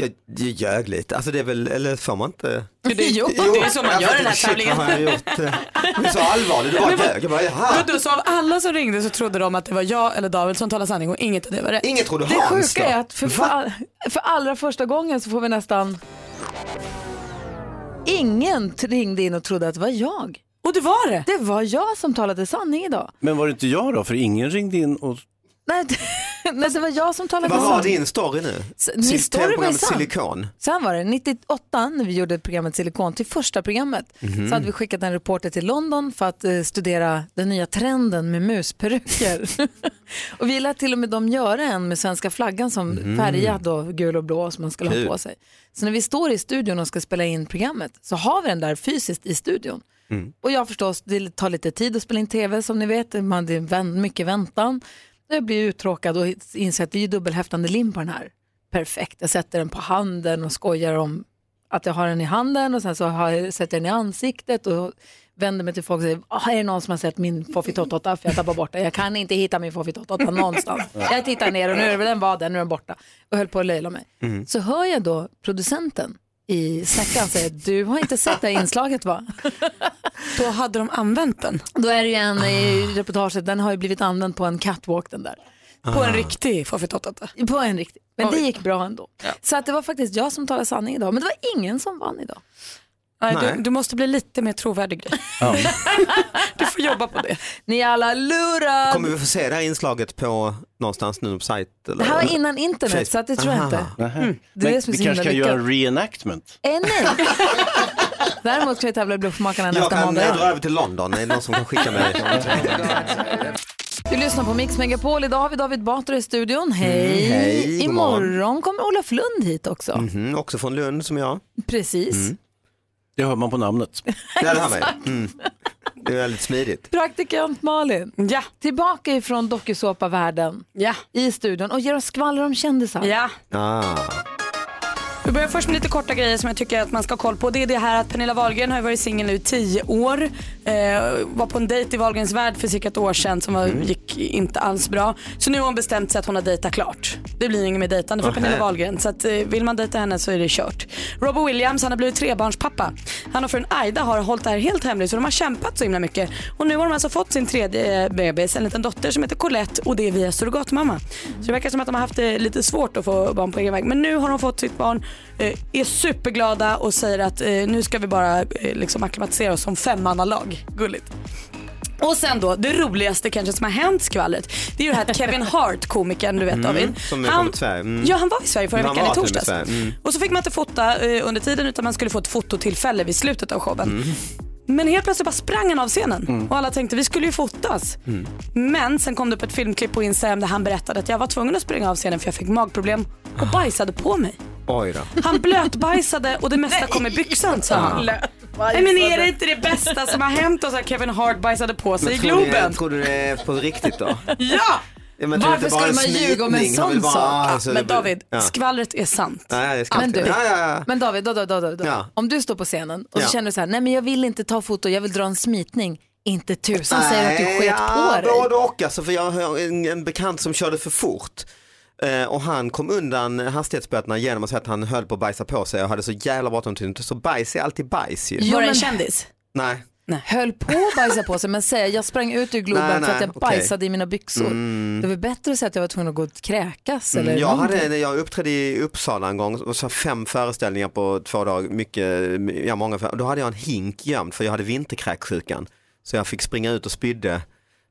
[SPEAKER 10] Jag, jag ljög lite, alltså det är väl, eller får man inte?
[SPEAKER 5] Jo, det är så man gör den här
[SPEAKER 10] Shit,
[SPEAKER 5] tävlingen.
[SPEAKER 10] vad har jag gjort? Det är så allvarligt, du bara ljög. Jag bara, jaha.
[SPEAKER 5] Vadå, så av alla som ringde så trodde de att det var jag eller David som talade sanning och inget av det var rätt.
[SPEAKER 10] Inget trodde
[SPEAKER 1] Det sjuka är att för, för, för allra första gången så får vi nästan... Ingen ringde in och trodde att det var jag.
[SPEAKER 5] Och det var det?
[SPEAKER 1] Det var jag som talade sanning idag.
[SPEAKER 3] Men var det inte jag då? För ingen ringde in och
[SPEAKER 1] Nej, Nej, det var jag som talade
[SPEAKER 10] Vad var din story nu?
[SPEAKER 1] Så- min story var sann.
[SPEAKER 10] Silikon.
[SPEAKER 1] Sen var det 98 när vi gjorde programmet Silikon till första programmet.
[SPEAKER 10] Mhm.
[SPEAKER 1] Så hade vi skickat en reporter till London för att eh, studera den nya trenden med musperuker. och vi lät till och med dem göra en med svenska flaggan som
[SPEAKER 10] Mhm.
[SPEAKER 1] färgad då, gul och blå som man skulle
[SPEAKER 10] Kul.
[SPEAKER 1] ha på sig. Så när vi står i studion och ska spela in programmet så har vi den där fysiskt i studion.
[SPEAKER 10] Mm.
[SPEAKER 1] Och jag förstås, det tar lite tid att spela in tv som ni vet, man, det är mycket väntan. Jag blir uttråkad och inser att vi är dubbelhäftande lim på den här. Perfekt, jag sätter den på handen och skojar om att jag har den i handen och sen så har jag, sätter jag den i ansiktet och vänder mig till folk och säger, "Ah, är det någon som har sett min foffitototta för jag tappar bort den. Jag kan inte hitta min foffitototta någonstans. Jag tittar ner och nu är det den var där, nu är den borta. Och höll på att löjla mig.
[SPEAKER 10] Mm.
[SPEAKER 1] Så hör jag då producenten i snackan säga, du har inte sett det här inslaget va?
[SPEAKER 5] Då hade de använt den.
[SPEAKER 1] Då är det ju en i reportaget, den har ju blivit använd på en catwalk den där.
[SPEAKER 5] På en riktig foffitototta.
[SPEAKER 1] På en riktig. Men det gick bra ändå. Så att det var faktiskt jag som talade sanning idag. Men det var ingen som vann idag.
[SPEAKER 5] Nej,
[SPEAKER 10] Nej.
[SPEAKER 5] du, du måste bli lite mer trovärdig. Gry. Du får jobba på det.
[SPEAKER 1] Ni är alla lurade.
[SPEAKER 10] Kommer vi få se det här inslaget på någonstans nu på sajt? Eller?
[SPEAKER 1] Det här var innan internet så att det tror jag inte. Mm. Det är
[SPEAKER 3] Men
[SPEAKER 1] är
[SPEAKER 3] vi
[SPEAKER 1] så
[SPEAKER 3] kanske ska göra reenactment.
[SPEAKER 1] Eh, nej. Däremot ska vi tävla i Bluffmakarna
[SPEAKER 10] Jag
[SPEAKER 1] nästa
[SPEAKER 10] kan
[SPEAKER 1] måndag.
[SPEAKER 10] eh,
[SPEAKER 1] igen.
[SPEAKER 10] dra över till London, är det någon som kan skicka mig?
[SPEAKER 1] Du lyssnar på Mix Megapol. Idag har vi David Batra i studion. Hej.
[SPEAKER 10] Mm, hej.
[SPEAKER 1] Imorgon kommer Olof Lund hit också.
[SPEAKER 10] Mhm, också från Lund som jag.
[SPEAKER 1] Precis.
[SPEAKER 10] Mm.
[SPEAKER 3] Det hör man på namnet.
[SPEAKER 10] Det har mig. Mm. Det är väldigt smidigt.
[SPEAKER 1] Praktikant Malin.
[SPEAKER 5] Ja.
[SPEAKER 1] Tillbaka ifrån dokusåpavärlden
[SPEAKER 5] Ja.
[SPEAKER 1] i studion och ger oss skvaller om kändisar.
[SPEAKER 5] Ja.
[SPEAKER 10] Ah.
[SPEAKER 5] Vi börjar först med lite korta grejer som jag tycker att man ska ha koll på. Det är det här att Pernilla Wahlgren har varit singel nu i tio år. Eh, var på en dejt i Wahlgrens värld för cirka ett år sedan som var, gick inte alls bra. Så nu har hon bestämt sig att hon har dejtat klart. Det blir inget mer dejtande för
[SPEAKER 10] Nähä.
[SPEAKER 5] Pernilla Wahlgren. Så att, eh, vill man dejta henne så är det kört. Robbie Williams han har blivit trebarnspappa. Han och frun Aida har hållit det här helt hemligt så de har kämpat så himla mycket. Och nu har de alltså fått sin tredje eh, bebis, en liten dotter som heter Colette och det är via surrogatmamma. Så det verkar som att de har haft det lite svårt att få barn på egen väg. Men nu har de fått sitt barn, eh, är superglada och säger att eh, nu ska vi bara eh, liksom akklimatisera oss som femmannalag. Gulligt. Och sen då, det roligaste kanske som har hänt skvallret, det är ju det här att Kevin Hart, komikern du vet
[SPEAKER 10] Mm,
[SPEAKER 5] David.
[SPEAKER 10] som är kommit till Sverige. Mm.
[SPEAKER 5] Ja han var i Sverige förra
[SPEAKER 10] Han
[SPEAKER 5] veckan i torsdags.
[SPEAKER 10] Mm.
[SPEAKER 5] Och så fick man inte fota eh, under tiden utan man skulle få ett fototillfälle vid slutet av showen.
[SPEAKER 10] Mm.
[SPEAKER 5] Men helt plötsligt bara sprang han av scenen och alla tänkte vi skulle ju fotas.
[SPEAKER 10] Mm.
[SPEAKER 5] Men sen kom det upp ett filmklipp på Instagram där han berättade att jag var tvungen att springa av scenen för jag fick magproblem och bajsade på mig.
[SPEAKER 10] Oj då.
[SPEAKER 5] Han blötbajsade och det mesta kom i byxan sa han. Nej men är det inte det bästa som har hänt så har Kevin Hart bajsade på sig i Globen?
[SPEAKER 10] du, tror du det är på riktigt då?
[SPEAKER 5] Ja!
[SPEAKER 10] Ja, men tror du
[SPEAKER 1] Varför
[SPEAKER 10] inte bara
[SPEAKER 1] skulle
[SPEAKER 10] en
[SPEAKER 1] man ljuga om en
[SPEAKER 10] smitning? Han vill
[SPEAKER 1] sån
[SPEAKER 10] bara-
[SPEAKER 1] sak?
[SPEAKER 10] alltså,
[SPEAKER 5] Men
[SPEAKER 10] det-
[SPEAKER 5] David,
[SPEAKER 10] ja.
[SPEAKER 5] skvallret är sant.
[SPEAKER 10] Nej, det ska
[SPEAKER 1] Men
[SPEAKER 10] inte.
[SPEAKER 1] du,
[SPEAKER 10] Ja, ja, ja.
[SPEAKER 1] men David, då, då, då, då, då.
[SPEAKER 10] Ja.
[SPEAKER 1] om du står på scenen och så
[SPEAKER 10] Ja.
[SPEAKER 1] känner du så här, nej men jag vill inte ta foto, jag vill dra en smitning. Inte tusan säger att du sket
[SPEAKER 10] ja,
[SPEAKER 1] på dig.
[SPEAKER 10] Både och alltså, för jag har en, en bekant som körde för fort. Eh, och han kom undan hastighetsböterna genom att säga att han höll på att bajsa på sig och hade så jävla bråttom till Så bajs är alltid bajs ju.
[SPEAKER 5] Var det en kändis?
[SPEAKER 10] Nej.
[SPEAKER 1] Höll på att bajsa på sig men säger jag sprang ut ur Globen
[SPEAKER 10] Nej,
[SPEAKER 1] för att
[SPEAKER 10] nej,
[SPEAKER 1] jag
[SPEAKER 10] okej.
[SPEAKER 1] bajsade i mina byxor. Det var bättre att säga att jag var tvungen att gå och kräkas eller
[SPEAKER 10] Mm, jag, hade, jag uppträdde i Uppsala en gång och så fem föreställningar på två dagar, mycket, ja, många, då hade jag en hink gömd för jag hade vinterkräksjukan. Så jag fick springa ut och spydde.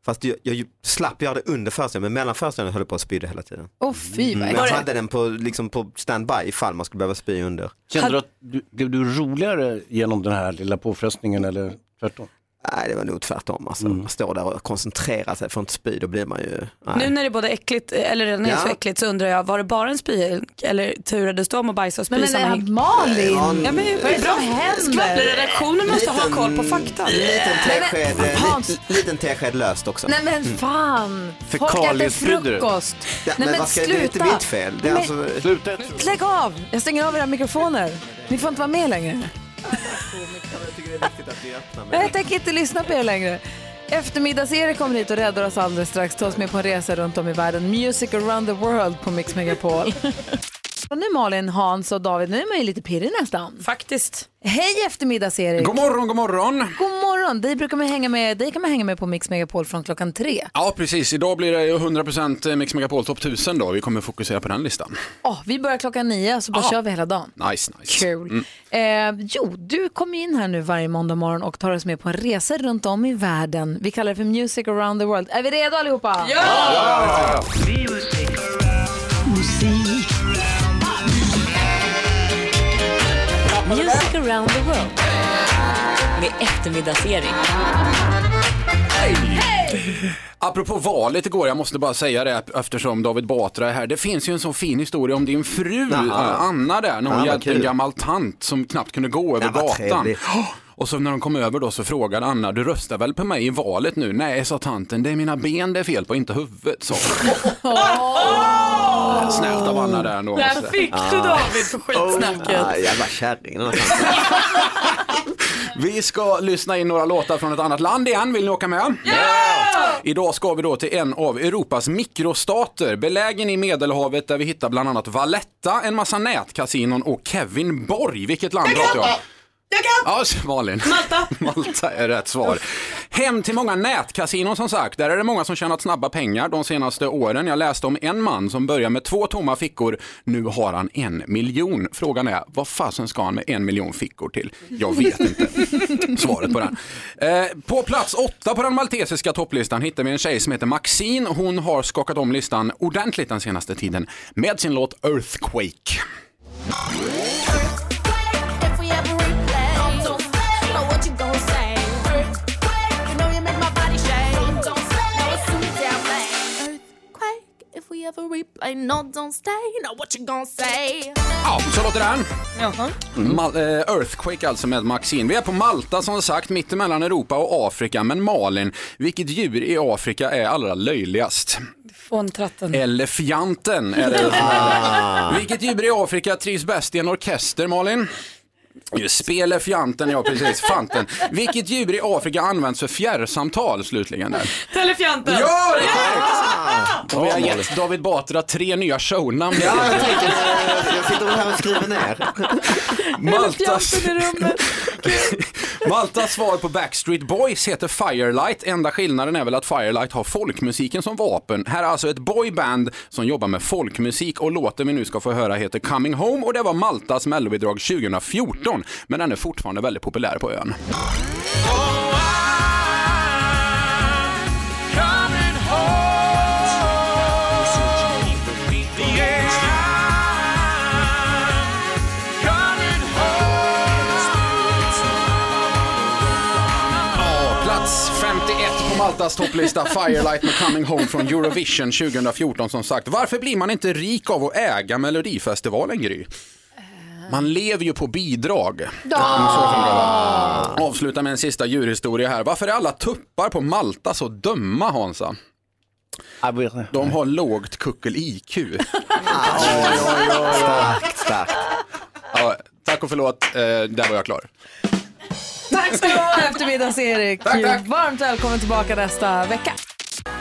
[SPEAKER 10] Fast jag, jag slapp göra det under föreställningen, men mellan föreställningarna höll jag på att spydde hela tiden.
[SPEAKER 1] Åh fy
[SPEAKER 10] Mm,
[SPEAKER 1] vad
[SPEAKER 10] men jag hade den på, liksom på standby ifall man skulle behöva spy under.
[SPEAKER 3] Kände du att du, blev du roligare genom den här lilla påfrestningen eller tvärtom?
[SPEAKER 10] Nej, det var nog tvärtom. Alltså. Man står där och koncentrerar sig för att inte spy, då blir man ju... Nej.
[SPEAKER 5] Nu när det är både äckligt, eller redan är
[SPEAKER 10] Ja.
[SPEAKER 5] så äckligt så undrar jag, var det bara en spy eller turades du om att bajsa och spy
[SPEAKER 1] Men, men
[SPEAKER 5] samma hink?
[SPEAKER 1] Malin,
[SPEAKER 5] Ja, men,
[SPEAKER 1] vad är det
[SPEAKER 5] bra.
[SPEAKER 1] som händer?
[SPEAKER 5] Skvallerredaktionen måste ha koll på fakta.
[SPEAKER 10] Liten tesked,
[SPEAKER 1] men,
[SPEAKER 10] eh, li, liten tesked löst också.
[SPEAKER 1] Nej men
[SPEAKER 10] Mm.
[SPEAKER 1] fan, folk äter frukost.
[SPEAKER 10] Ja,
[SPEAKER 1] Nej
[SPEAKER 10] men vad ska, det är inte mitt fel. Det är
[SPEAKER 1] Men-
[SPEAKER 10] alltså,
[SPEAKER 3] Sluta
[SPEAKER 1] Lägg av, jag stänger av era mikrofoner. Ni får inte vara med längre. Nej, Jag tänker inte lyssna på er längre. Eftermiddags-Erik kommer hit och räddar oss alldeles strax. Ta oss med på en resa runt om i världen. Music around the world på Mix Megapol nu Malin, Hans och David, nu är man ju lite pirrig nästan.
[SPEAKER 5] Faktiskt.
[SPEAKER 1] Hej eftermiddags-Erik.
[SPEAKER 15] God morgon, god morgon.
[SPEAKER 1] God morgon. Dig, brukar man hänga med, dig kan man hänga med på Mix Megapol från klockan tre.
[SPEAKER 15] Ja, precis. Idag blir det ju 100% Mix Megapol Top 1000 då. Vi kommer fokusera på den listan.
[SPEAKER 1] Oh, vi börjar klockan nio så bara
[SPEAKER 15] Ja.
[SPEAKER 1] kör vi hela dagen.
[SPEAKER 15] Nice, nice.
[SPEAKER 1] Kul. Eh, jo, du kommer in här nu varje måndag morgon och tar oss med på en resa runt om i världen. Vi kallar det för Music around the world. Är vi redo allihopa?
[SPEAKER 16] Ja!
[SPEAKER 17] Music around the world. Med eftermiddagsserie.
[SPEAKER 15] Apropå valet igår, jag måste bara säga det eftersom David Batra är här. Det finns ju en så fin historia om din fru Anna där, när hon
[SPEAKER 10] Ja, vad
[SPEAKER 15] hjälpte en gammal tant som knappt kunde gå över gatan.
[SPEAKER 10] trevligt.
[SPEAKER 15] Och så när de kom över då så frågade Anna, du röstar väl på mig i valet nu? Nej, sa tanten, det är mina ben det är fel på, inte huvudet, sa hon. Snällt av Anna där ändå.
[SPEAKER 5] Där fick du David för skitsnacket.
[SPEAKER 10] Ah, jävla kärring.
[SPEAKER 15] Vi ska lyssna in några låtar från ett annat land igen. Vill ni åka med? Idag ska vi då till en av Europas mikrostater, belägen i Medelhavet där vi hittar bland annat Valletta, en massa nätkasinon och Kevin Borg. Vilket land pratar jag om?
[SPEAKER 5] Jag kan!
[SPEAKER 15] Ja, Malin.
[SPEAKER 5] Malta.
[SPEAKER 15] Malta är rätt svar. Hem till många nätkasinon som sagt. Där är det många som tjänat snabba pengar de senaste åren. Jag läste om en man som börjar med två tomma fickor. Nu har han en miljon. Frågan är, vad fasen ska han med en miljon fickor till? Jag vet inte svaret på den. Eh, på plats åtta på den maltesiska topplistan hittar vi en tjej som heter Maxine. Hon har skakat om listan ordentligt den senaste tiden med sin låt Earthquake.
[SPEAKER 18] We ever replay, no, don't stay. Know what you gon' say.
[SPEAKER 15] Ja, så låter den.
[SPEAKER 18] Jaha.
[SPEAKER 15] Mal- eh, Earthquake alltså med Maxine. Vi är på Malta som sagt, mittemellan Europa och Afrika. Men Malin, vilket djur i Afrika är allra löjligast?
[SPEAKER 5] Fåntratten.
[SPEAKER 15] Elefanten är det.
[SPEAKER 10] Ah.
[SPEAKER 15] Vilket djur i Afrika trivs bäst i en orkester, Malin? Spelefianten, ja precis, fanten. Vilket djur i Afrika används för fjärrsamtal slutligen? Där?
[SPEAKER 5] Telefianten.
[SPEAKER 15] Ja, det är korrekt! Och vi har gett David Batra tre nya shownamn.
[SPEAKER 10] Ja, jag tänker, jag sitter här och skriver ner.
[SPEAKER 15] Maltas, Maltas svar på Backstreet Boys heter Firelight. Enda skillnaden är väl att Firelight har folkmusiken som vapen. Här är alltså ett boyband som jobbar med folkmusik och låten vi nu ska få höra heter Coming Home och det var Maltas mellobidrag 2014. Men den är fortfarande väldigt populär på ön. Maltas topplista Firelight med Coming Home från Eurovision 2014 som sagt. Varför blir man inte rik av att äga Melodifestivalen Gry? Man lever ju på bidrag. Vara. Avsluta med en sista djurhistoria här. Varför är alla tuppar på Malta så dumma Hansa? De har lågt kuckel-IQ.
[SPEAKER 10] Starkt, starkt.
[SPEAKER 15] Ja, tack och förlåt, eh, där var jag klar.
[SPEAKER 1] Tack ska du ha eftermiddags-Erik. Varmt välkommen tillbaka nästa vecka.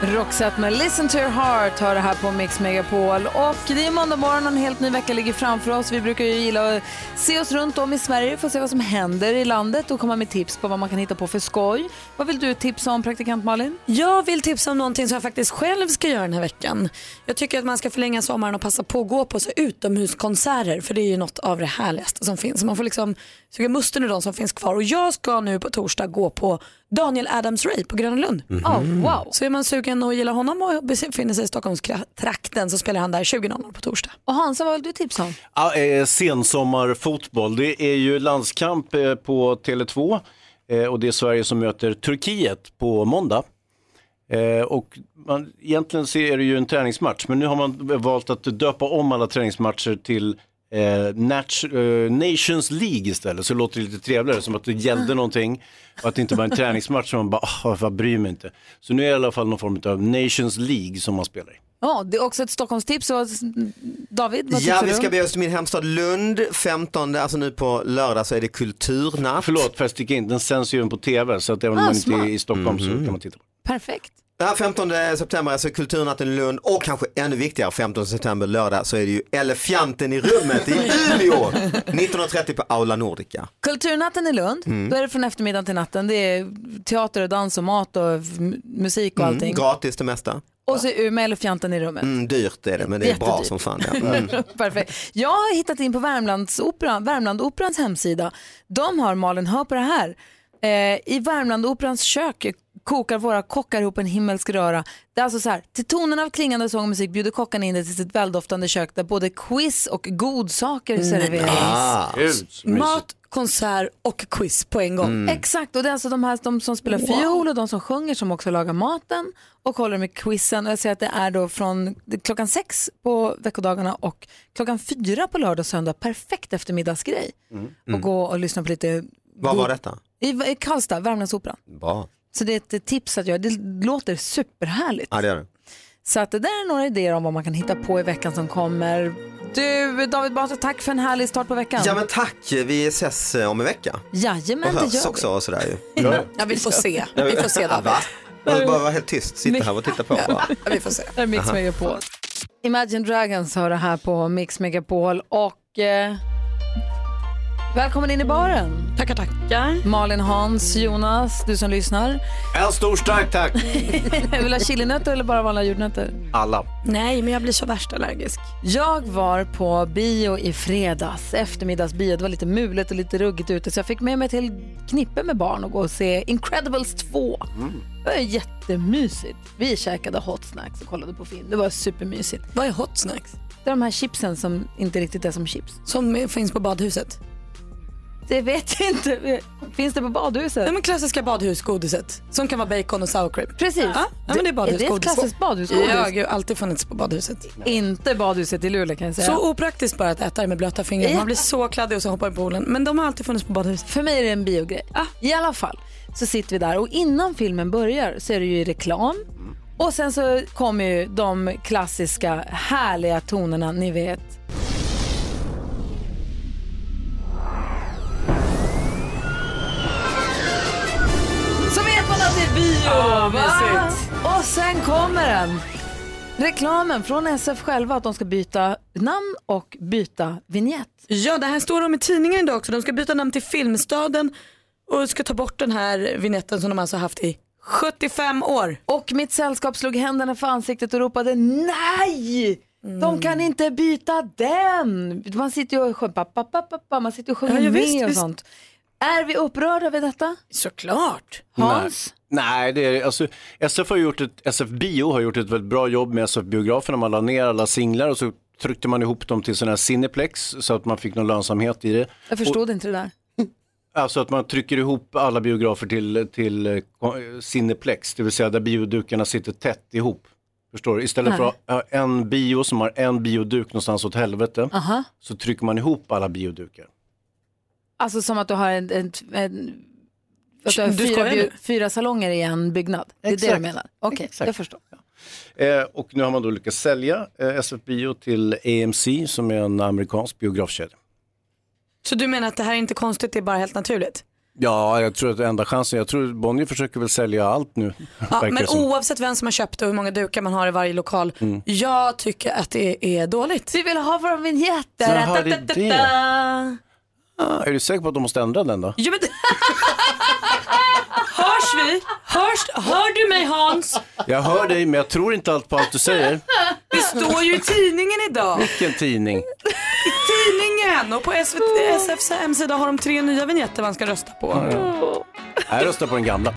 [SPEAKER 1] Roxette med Listen to your heart har det här på Mix Megapol. Och det är måndag morgon och en helt ny vecka ligger framför oss. Vi brukar ju gilla att se oss runt om i Sverige för att se vad som händer i landet och komma med tips på vad man kan hitta på för skoj. Vad vill du tipsa om praktikant Malin?
[SPEAKER 5] Jag vill tipsa om någonting som jag faktiskt själv ska göra den här veckan. Jag tycker att man ska förlänga sommaren och passa på att gå på så utomhuskonserter för det är ju något av det härligaste som finns. Man får liksom suga musten ur de som finns kvar och jag ska nu på torsdag gå på Daniel Adams-Ray på Gröna Lund.
[SPEAKER 1] Oh, wow.
[SPEAKER 5] Så är man sugen och gillar honom och befinner sig i Stockholmstrakten så spelar han där 20.00 på torsdag.
[SPEAKER 1] Och Hansa, vad vill du tipsa om?
[SPEAKER 3] Ja, eh, sensommarfotboll, det är ju landskamp eh, på Tele2 eh, och det är Sverige som möter Turkiet på måndag. Eh, och man, egentligen så är det ju en träningsmatch men nu har man valt att döpa om alla träningsmatcher till eh, eh, Nations League istället så det låter lite trevligare som att det gällde någonting och att det inte var en träningsmatch som man bara, ah, vad bryr mig inte. Så nu är det i alla fall någon form av Nations League som man spelar i.
[SPEAKER 1] Ja, det är också ett Stockholmstips. Så, David, vad
[SPEAKER 10] Ja,
[SPEAKER 1] tipsar
[SPEAKER 10] vi
[SPEAKER 1] du
[SPEAKER 10] ska bege oss till min hemstad Lund. 15, alltså nu på lördag så är det kulturnatt.
[SPEAKER 3] Förlåt, får jag in, den sänds ju även på tv så att även om
[SPEAKER 1] Ah,
[SPEAKER 3] man inte är i Stockholm så kan man titta på
[SPEAKER 1] Perfekt.
[SPEAKER 10] Ja, 15 september, alltså kulturnatten i Lund och kanske ännu viktigare 15 september lördag så är det ju Elefanten i rummet i Umeå. 19.30 på Aula Nordica.
[SPEAKER 1] Kulturnatten i Lund,
[SPEAKER 10] Mm.
[SPEAKER 1] då är det från eftermiddagen till natten. Det är teater och dans och mat och musik och allting.
[SPEAKER 10] Mm, gratis det mesta.
[SPEAKER 1] Och så Umeå elefanten i rummet.
[SPEAKER 10] Mm, dyrt är det men det är bra
[SPEAKER 1] Jättedyrt.
[SPEAKER 10] som fan. Ja. Mm.
[SPEAKER 1] Perfekt. Jag har hittat in på Värmlandsoperan, Värmlandoperans hemsida. De har, Malin, hör på det här. Eh, I Värmlandoperans kök kokar våra kockar ihop en himmelsk röra. Det är alltså så här, till tonen av klingande sång och musik bjuder kockarna in dig till sitt väldoftande kök där både quiz och godsaker serveras.
[SPEAKER 10] Ah.
[SPEAKER 5] Mat, konsert och quiz på en gång.
[SPEAKER 10] Mm.
[SPEAKER 1] Exakt, och det är alltså de, här, de som spelar fiol och de som sjunger som också lagar maten och håller med quizen. Och jag säger att det är då från klockan sex på veckodagarna och klockan fyra på lördag och söndag. Perfekt eftermiddagsgrej. Och gå och lyssna på lite...
[SPEAKER 10] Vad var detta?
[SPEAKER 1] I, i Karlstad, Värmlandsoperan.
[SPEAKER 10] Bra.
[SPEAKER 1] Så det är ett tips att göra. Det låter superhärligt.
[SPEAKER 10] Ja, det gör det.
[SPEAKER 1] Så att det där är några idéer om vad man kan hitta på i veckan som kommer. Du, David Batra, tack för en härlig start på veckan.
[SPEAKER 10] Ja men tack, vi ses eh, om en vecka.
[SPEAKER 1] Jajamän,
[SPEAKER 10] Och
[SPEAKER 1] det gör vi.
[SPEAKER 10] också och sådär ju.
[SPEAKER 5] Ja, vi får se. Vi får se David.
[SPEAKER 10] Va? Jag bara vara helt tyst, sitta här och titta på bara.
[SPEAKER 5] Ja, vi får se.
[SPEAKER 1] Det är Mix. Megapol. Imagine Dragons har det här på Mix Megapol och eh, välkommen in i baren.
[SPEAKER 5] Tackar, tackar.
[SPEAKER 1] Malin, Hans, Jonas, du som lyssnar.
[SPEAKER 3] En stor stark tack.
[SPEAKER 1] Vill du ha chilinötter eller bara vanliga jordnötter?
[SPEAKER 3] Alla.
[SPEAKER 5] Nej, men jag blir så värst allergisk.
[SPEAKER 1] Jag var på bio i fredags, eftermiddagsbio. Det var lite mulet och lite ruggigt ute så jag fick med mig till knippe med barn och gå och se Incredibles 2. Det var jättemysigt. Vi käkade hot snacks och kollade på film. Det var supermysigt.
[SPEAKER 5] Vad är hot snacks?
[SPEAKER 1] Det är de här chipsen som inte riktigt är som chips.
[SPEAKER 5] Som finns på badhuset?
[SPEAKER 1] Det vet jag inte. Finns det på badhuset?
[SPEAKER 5] Ja, men klassiska badhusgodiset. Som kan vara bacon och sour cream.
[SPEAKER 1] Precis.
[SPEAKER 5] Ja, ja men det är badhusgodis.
[SPEAKER 1] Är det ett klassiskt badhusgodis?
[SPEAKER 5] Ja, gud, alltid funnits på badhuset.
[SPEAKER 1] Inte badhuset i Luleå kan jag säga.
[SPEAKER 5] Så opraktiskt bara att äta det med blöta fingrar.
[SPEAKER 1] Ja.
[SPEAKER 5] Man blir så kladdig och så hoppar i poolen. Men de har alltid funnits på badhuset.
[SPEAKER 1] För mig är det en biogrej. I alla fall så sitter vi där och innan filmen börjar så är det ju reklam. Och sen så kommer ju de klassiska härliga tonerna ni vet.
[SPEAKER 5] Mysigt.
[SPEAKER 1] Och sen kommer den. Reklamen från SF själva att de ska byta namn och byta vignett.
[SPEAKER 5] Ja, det här står de i tidningen idag också. De ska byta namn till Filmstaden och ska ta bort den här vignetten som de alltså haft i 75 år.
[SPEAKER 1] Och mitt sällskap slog händerna för ansiktet och ropade nej! De kan inte byta den! Man sitter ju och sjunger, man sitter och sjunger
[SPEAKER 5] Ja, ja,
[SPEAKER 1] med
[SPEAKER 5] visst,
[SPEAKER 1] och
[SPEAKER 5] visst.
[SPEAKER 1] sånt. Är vi upprörda över detta?
[SPEAKER 5] Såklart.
[SPEAKER 1] Hans?
[SPEAKER 3] Nej, nej det är, alltså, SF, har gjort ett, SF Bio har gjort ett väldigt bra jobb med SF-biograferna. Man la ner alla singlar och så tryckte man ihop dem till sådana här Cineplex så att man fick någon lönsamhet i det.
[SPEAKER 1] Jag förstod inte det där.
[SPEAKER 3] Alltså att man trycker ihop alla biografer till, till eh, Cineplex, det vill säga där biodukarna sitter tätt ihop. Förstår du? Istället för att ha en bio som har en bioduk någonstans åt helvete,
[SPEAKER 1] Aha.
[SPEAKER 3] så trycker man ihop alla biodukar.
[SPEAKER 1] Alltså som att du har en, en, en att du har
[SPEAKER 5] Du
[SPEAKER 1] fyra, bio- fyra salonger i en byggnad. Det är det
[SPEAKER 3] Exakt.
[SPEAKER 1] du menar? Okej,
[SPEAKER 3] Exakt.
[SPEAKER 1] jag förstår.
[SPEAKER 3] Eh, och nu har man då lyckats sälja eh, SF Bio till AMC som är en amerikansk biografkedja.
[SPEAKER 5] Så du menar att det här är inte konstigt, det är bara helt naturligt?
[SPEAKER 3] Ja, jag tror att det är enda chansen. Jag tror Bonnier försöker väl sälja allt nu.
[SPEAKER 5] Ja, men
[SPEAKER 3] det som.
[SPEAKER 5] oavsett vem som har köpt och hur många dukar man har i varje lokal.
[SPEAKER 3] Mm.
[SPEAKER 5] Jag tycker att det är dåligt.
[SPEAKER 1] Vi vill ha våra vignetter.
[SPEAKER 3] Jaha, det är det. Ah, är du säker på att de måste ändra den då?
[SPEAKER 5] Ja, men... Hörs vi? Hörs... Hör du mig Hans?
[SPEAKER 3] Jag hör dig, men jag tror inte allt på allt du säger.
[SPEAKER 5] Det står ju i tidningen idag.
[SPEAKER 3] Vilken tidning?
[SPEAKER 5] I tidningen och på SVT, SFs hemsida har de tre nya vignetter man ska rösta på.
[SPEAKER 3] Jag röstar på den gamla.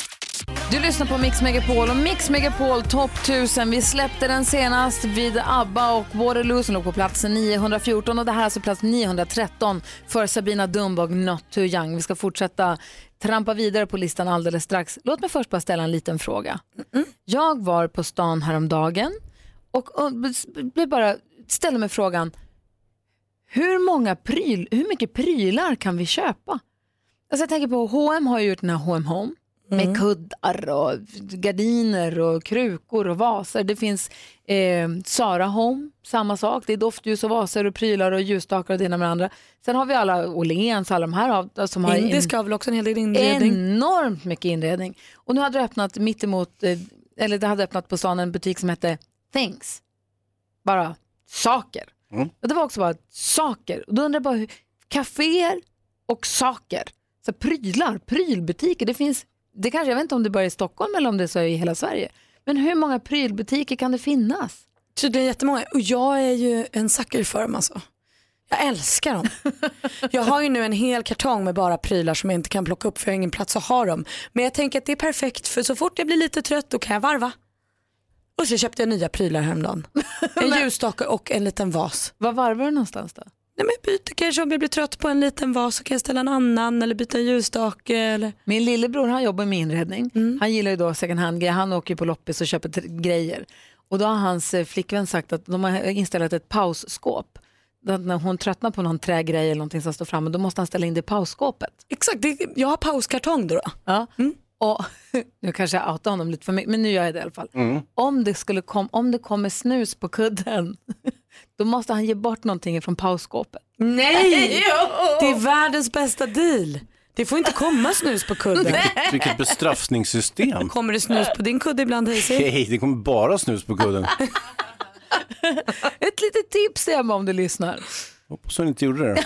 [SPEAKER 1] Du lyssnar på Mix Megapol och Mix Megapol Top 1000. Vi släppte den senast vid ABBA och Waterloo som låg på plats 914 och det här är alltså plats 913 för Sabina Dumbog Not Too Young. Vi ska fortsätta trampa vidare på listan alldeles strax. Låt mig först bara ställa en liten fråga. Jag var på stan häromdagen och, och blev bara, ställde mig frågan hur många pryl, hur mycket prylar kan vi köpa? Alltså jag tänker på H&M har ju gjort den här H&M Home med kuddar och gardiner och krukor och vaser. Det finns eh, Sara Home, samma sak. Det är doftljus och vaser och prylar och ljusstakar och det ena med det andra. Sen har vi alla Åhléns, alla de här av- som har
[SPEAKER 5] Indiska har väl också en hel del inredning.
[SPEAKER 1] enormt mycket inredning. Och nu hade det öppnat mittemot, eh, eller det hade öppnat på stan en butik som hette Things. Bara saker. Och det var också bara saker. Och då undrar jag bara, hur, kaféer och saker. Så prylar, prylbutiker. Det finns, det kanske, jag vet inte om det bara är i Stockholm eller om det är så i hela Sverige. Men hur många prylbutiker kan det finnas?
[SPEAKER 5] Tydligen jättemånga. Och jag är ju en sucker för dem alltså. Jag älskar dem. Jag har ju nu en hel kartong med bara prylar som jag inte kan plocka upp för jag har ingen plats att ha dem. Men jag tänker att det är perfekt för så fort jag blir lite trött då kan jag varva. Och så köpte jag nya prylar häromdagen. En ljusstake och en liten vas.
[SPEAKER 1] Var varvar du någonstans då?
[SPEAKER 5] Nej, men jag byter kanske om jag blir trött på en liten vas så kan jag ställa en annan eller byta en ljusstake. Eller...
[SPEAKER 1] Min lillebror han jobbar med inredning. Han gillar ju då second hand-grejer. Han åker på loppis och köper grejer. Och då har hans eh, flickvän sagt att de har installerat ett pausskåp. När hon tröttnar på någon trägrej eller någonting som står framme då måste han ställa in det i pausskåpet.
[SPEAKER 5] Exakt, det, jag har pauskartong då. då.
[SPEAKER 1] Ja. Och, nu kanske jag outar honom lite för mycket men nu gör jag det i alla fall. Om, det skulle kom, om det kommer snus på kudden då måste han ge bort någonting från pausskåpet.
[SPEAKER 5] Nej! Det är världens bästa deal. Det får inte komma snus på kudden.
[SPEAKER 3] Vilket bestraffningssystem.
[SPEAKER 5] Kommer det snus på din kudde ibland Hayes?
[SPEAKER 3] Hej, det kommer bara snus på kudden.
[SPEAKER 1] Ett litet tips Emma om du lyssnar.
[SPEAKER 3] Hoppas hon inte gjorde det.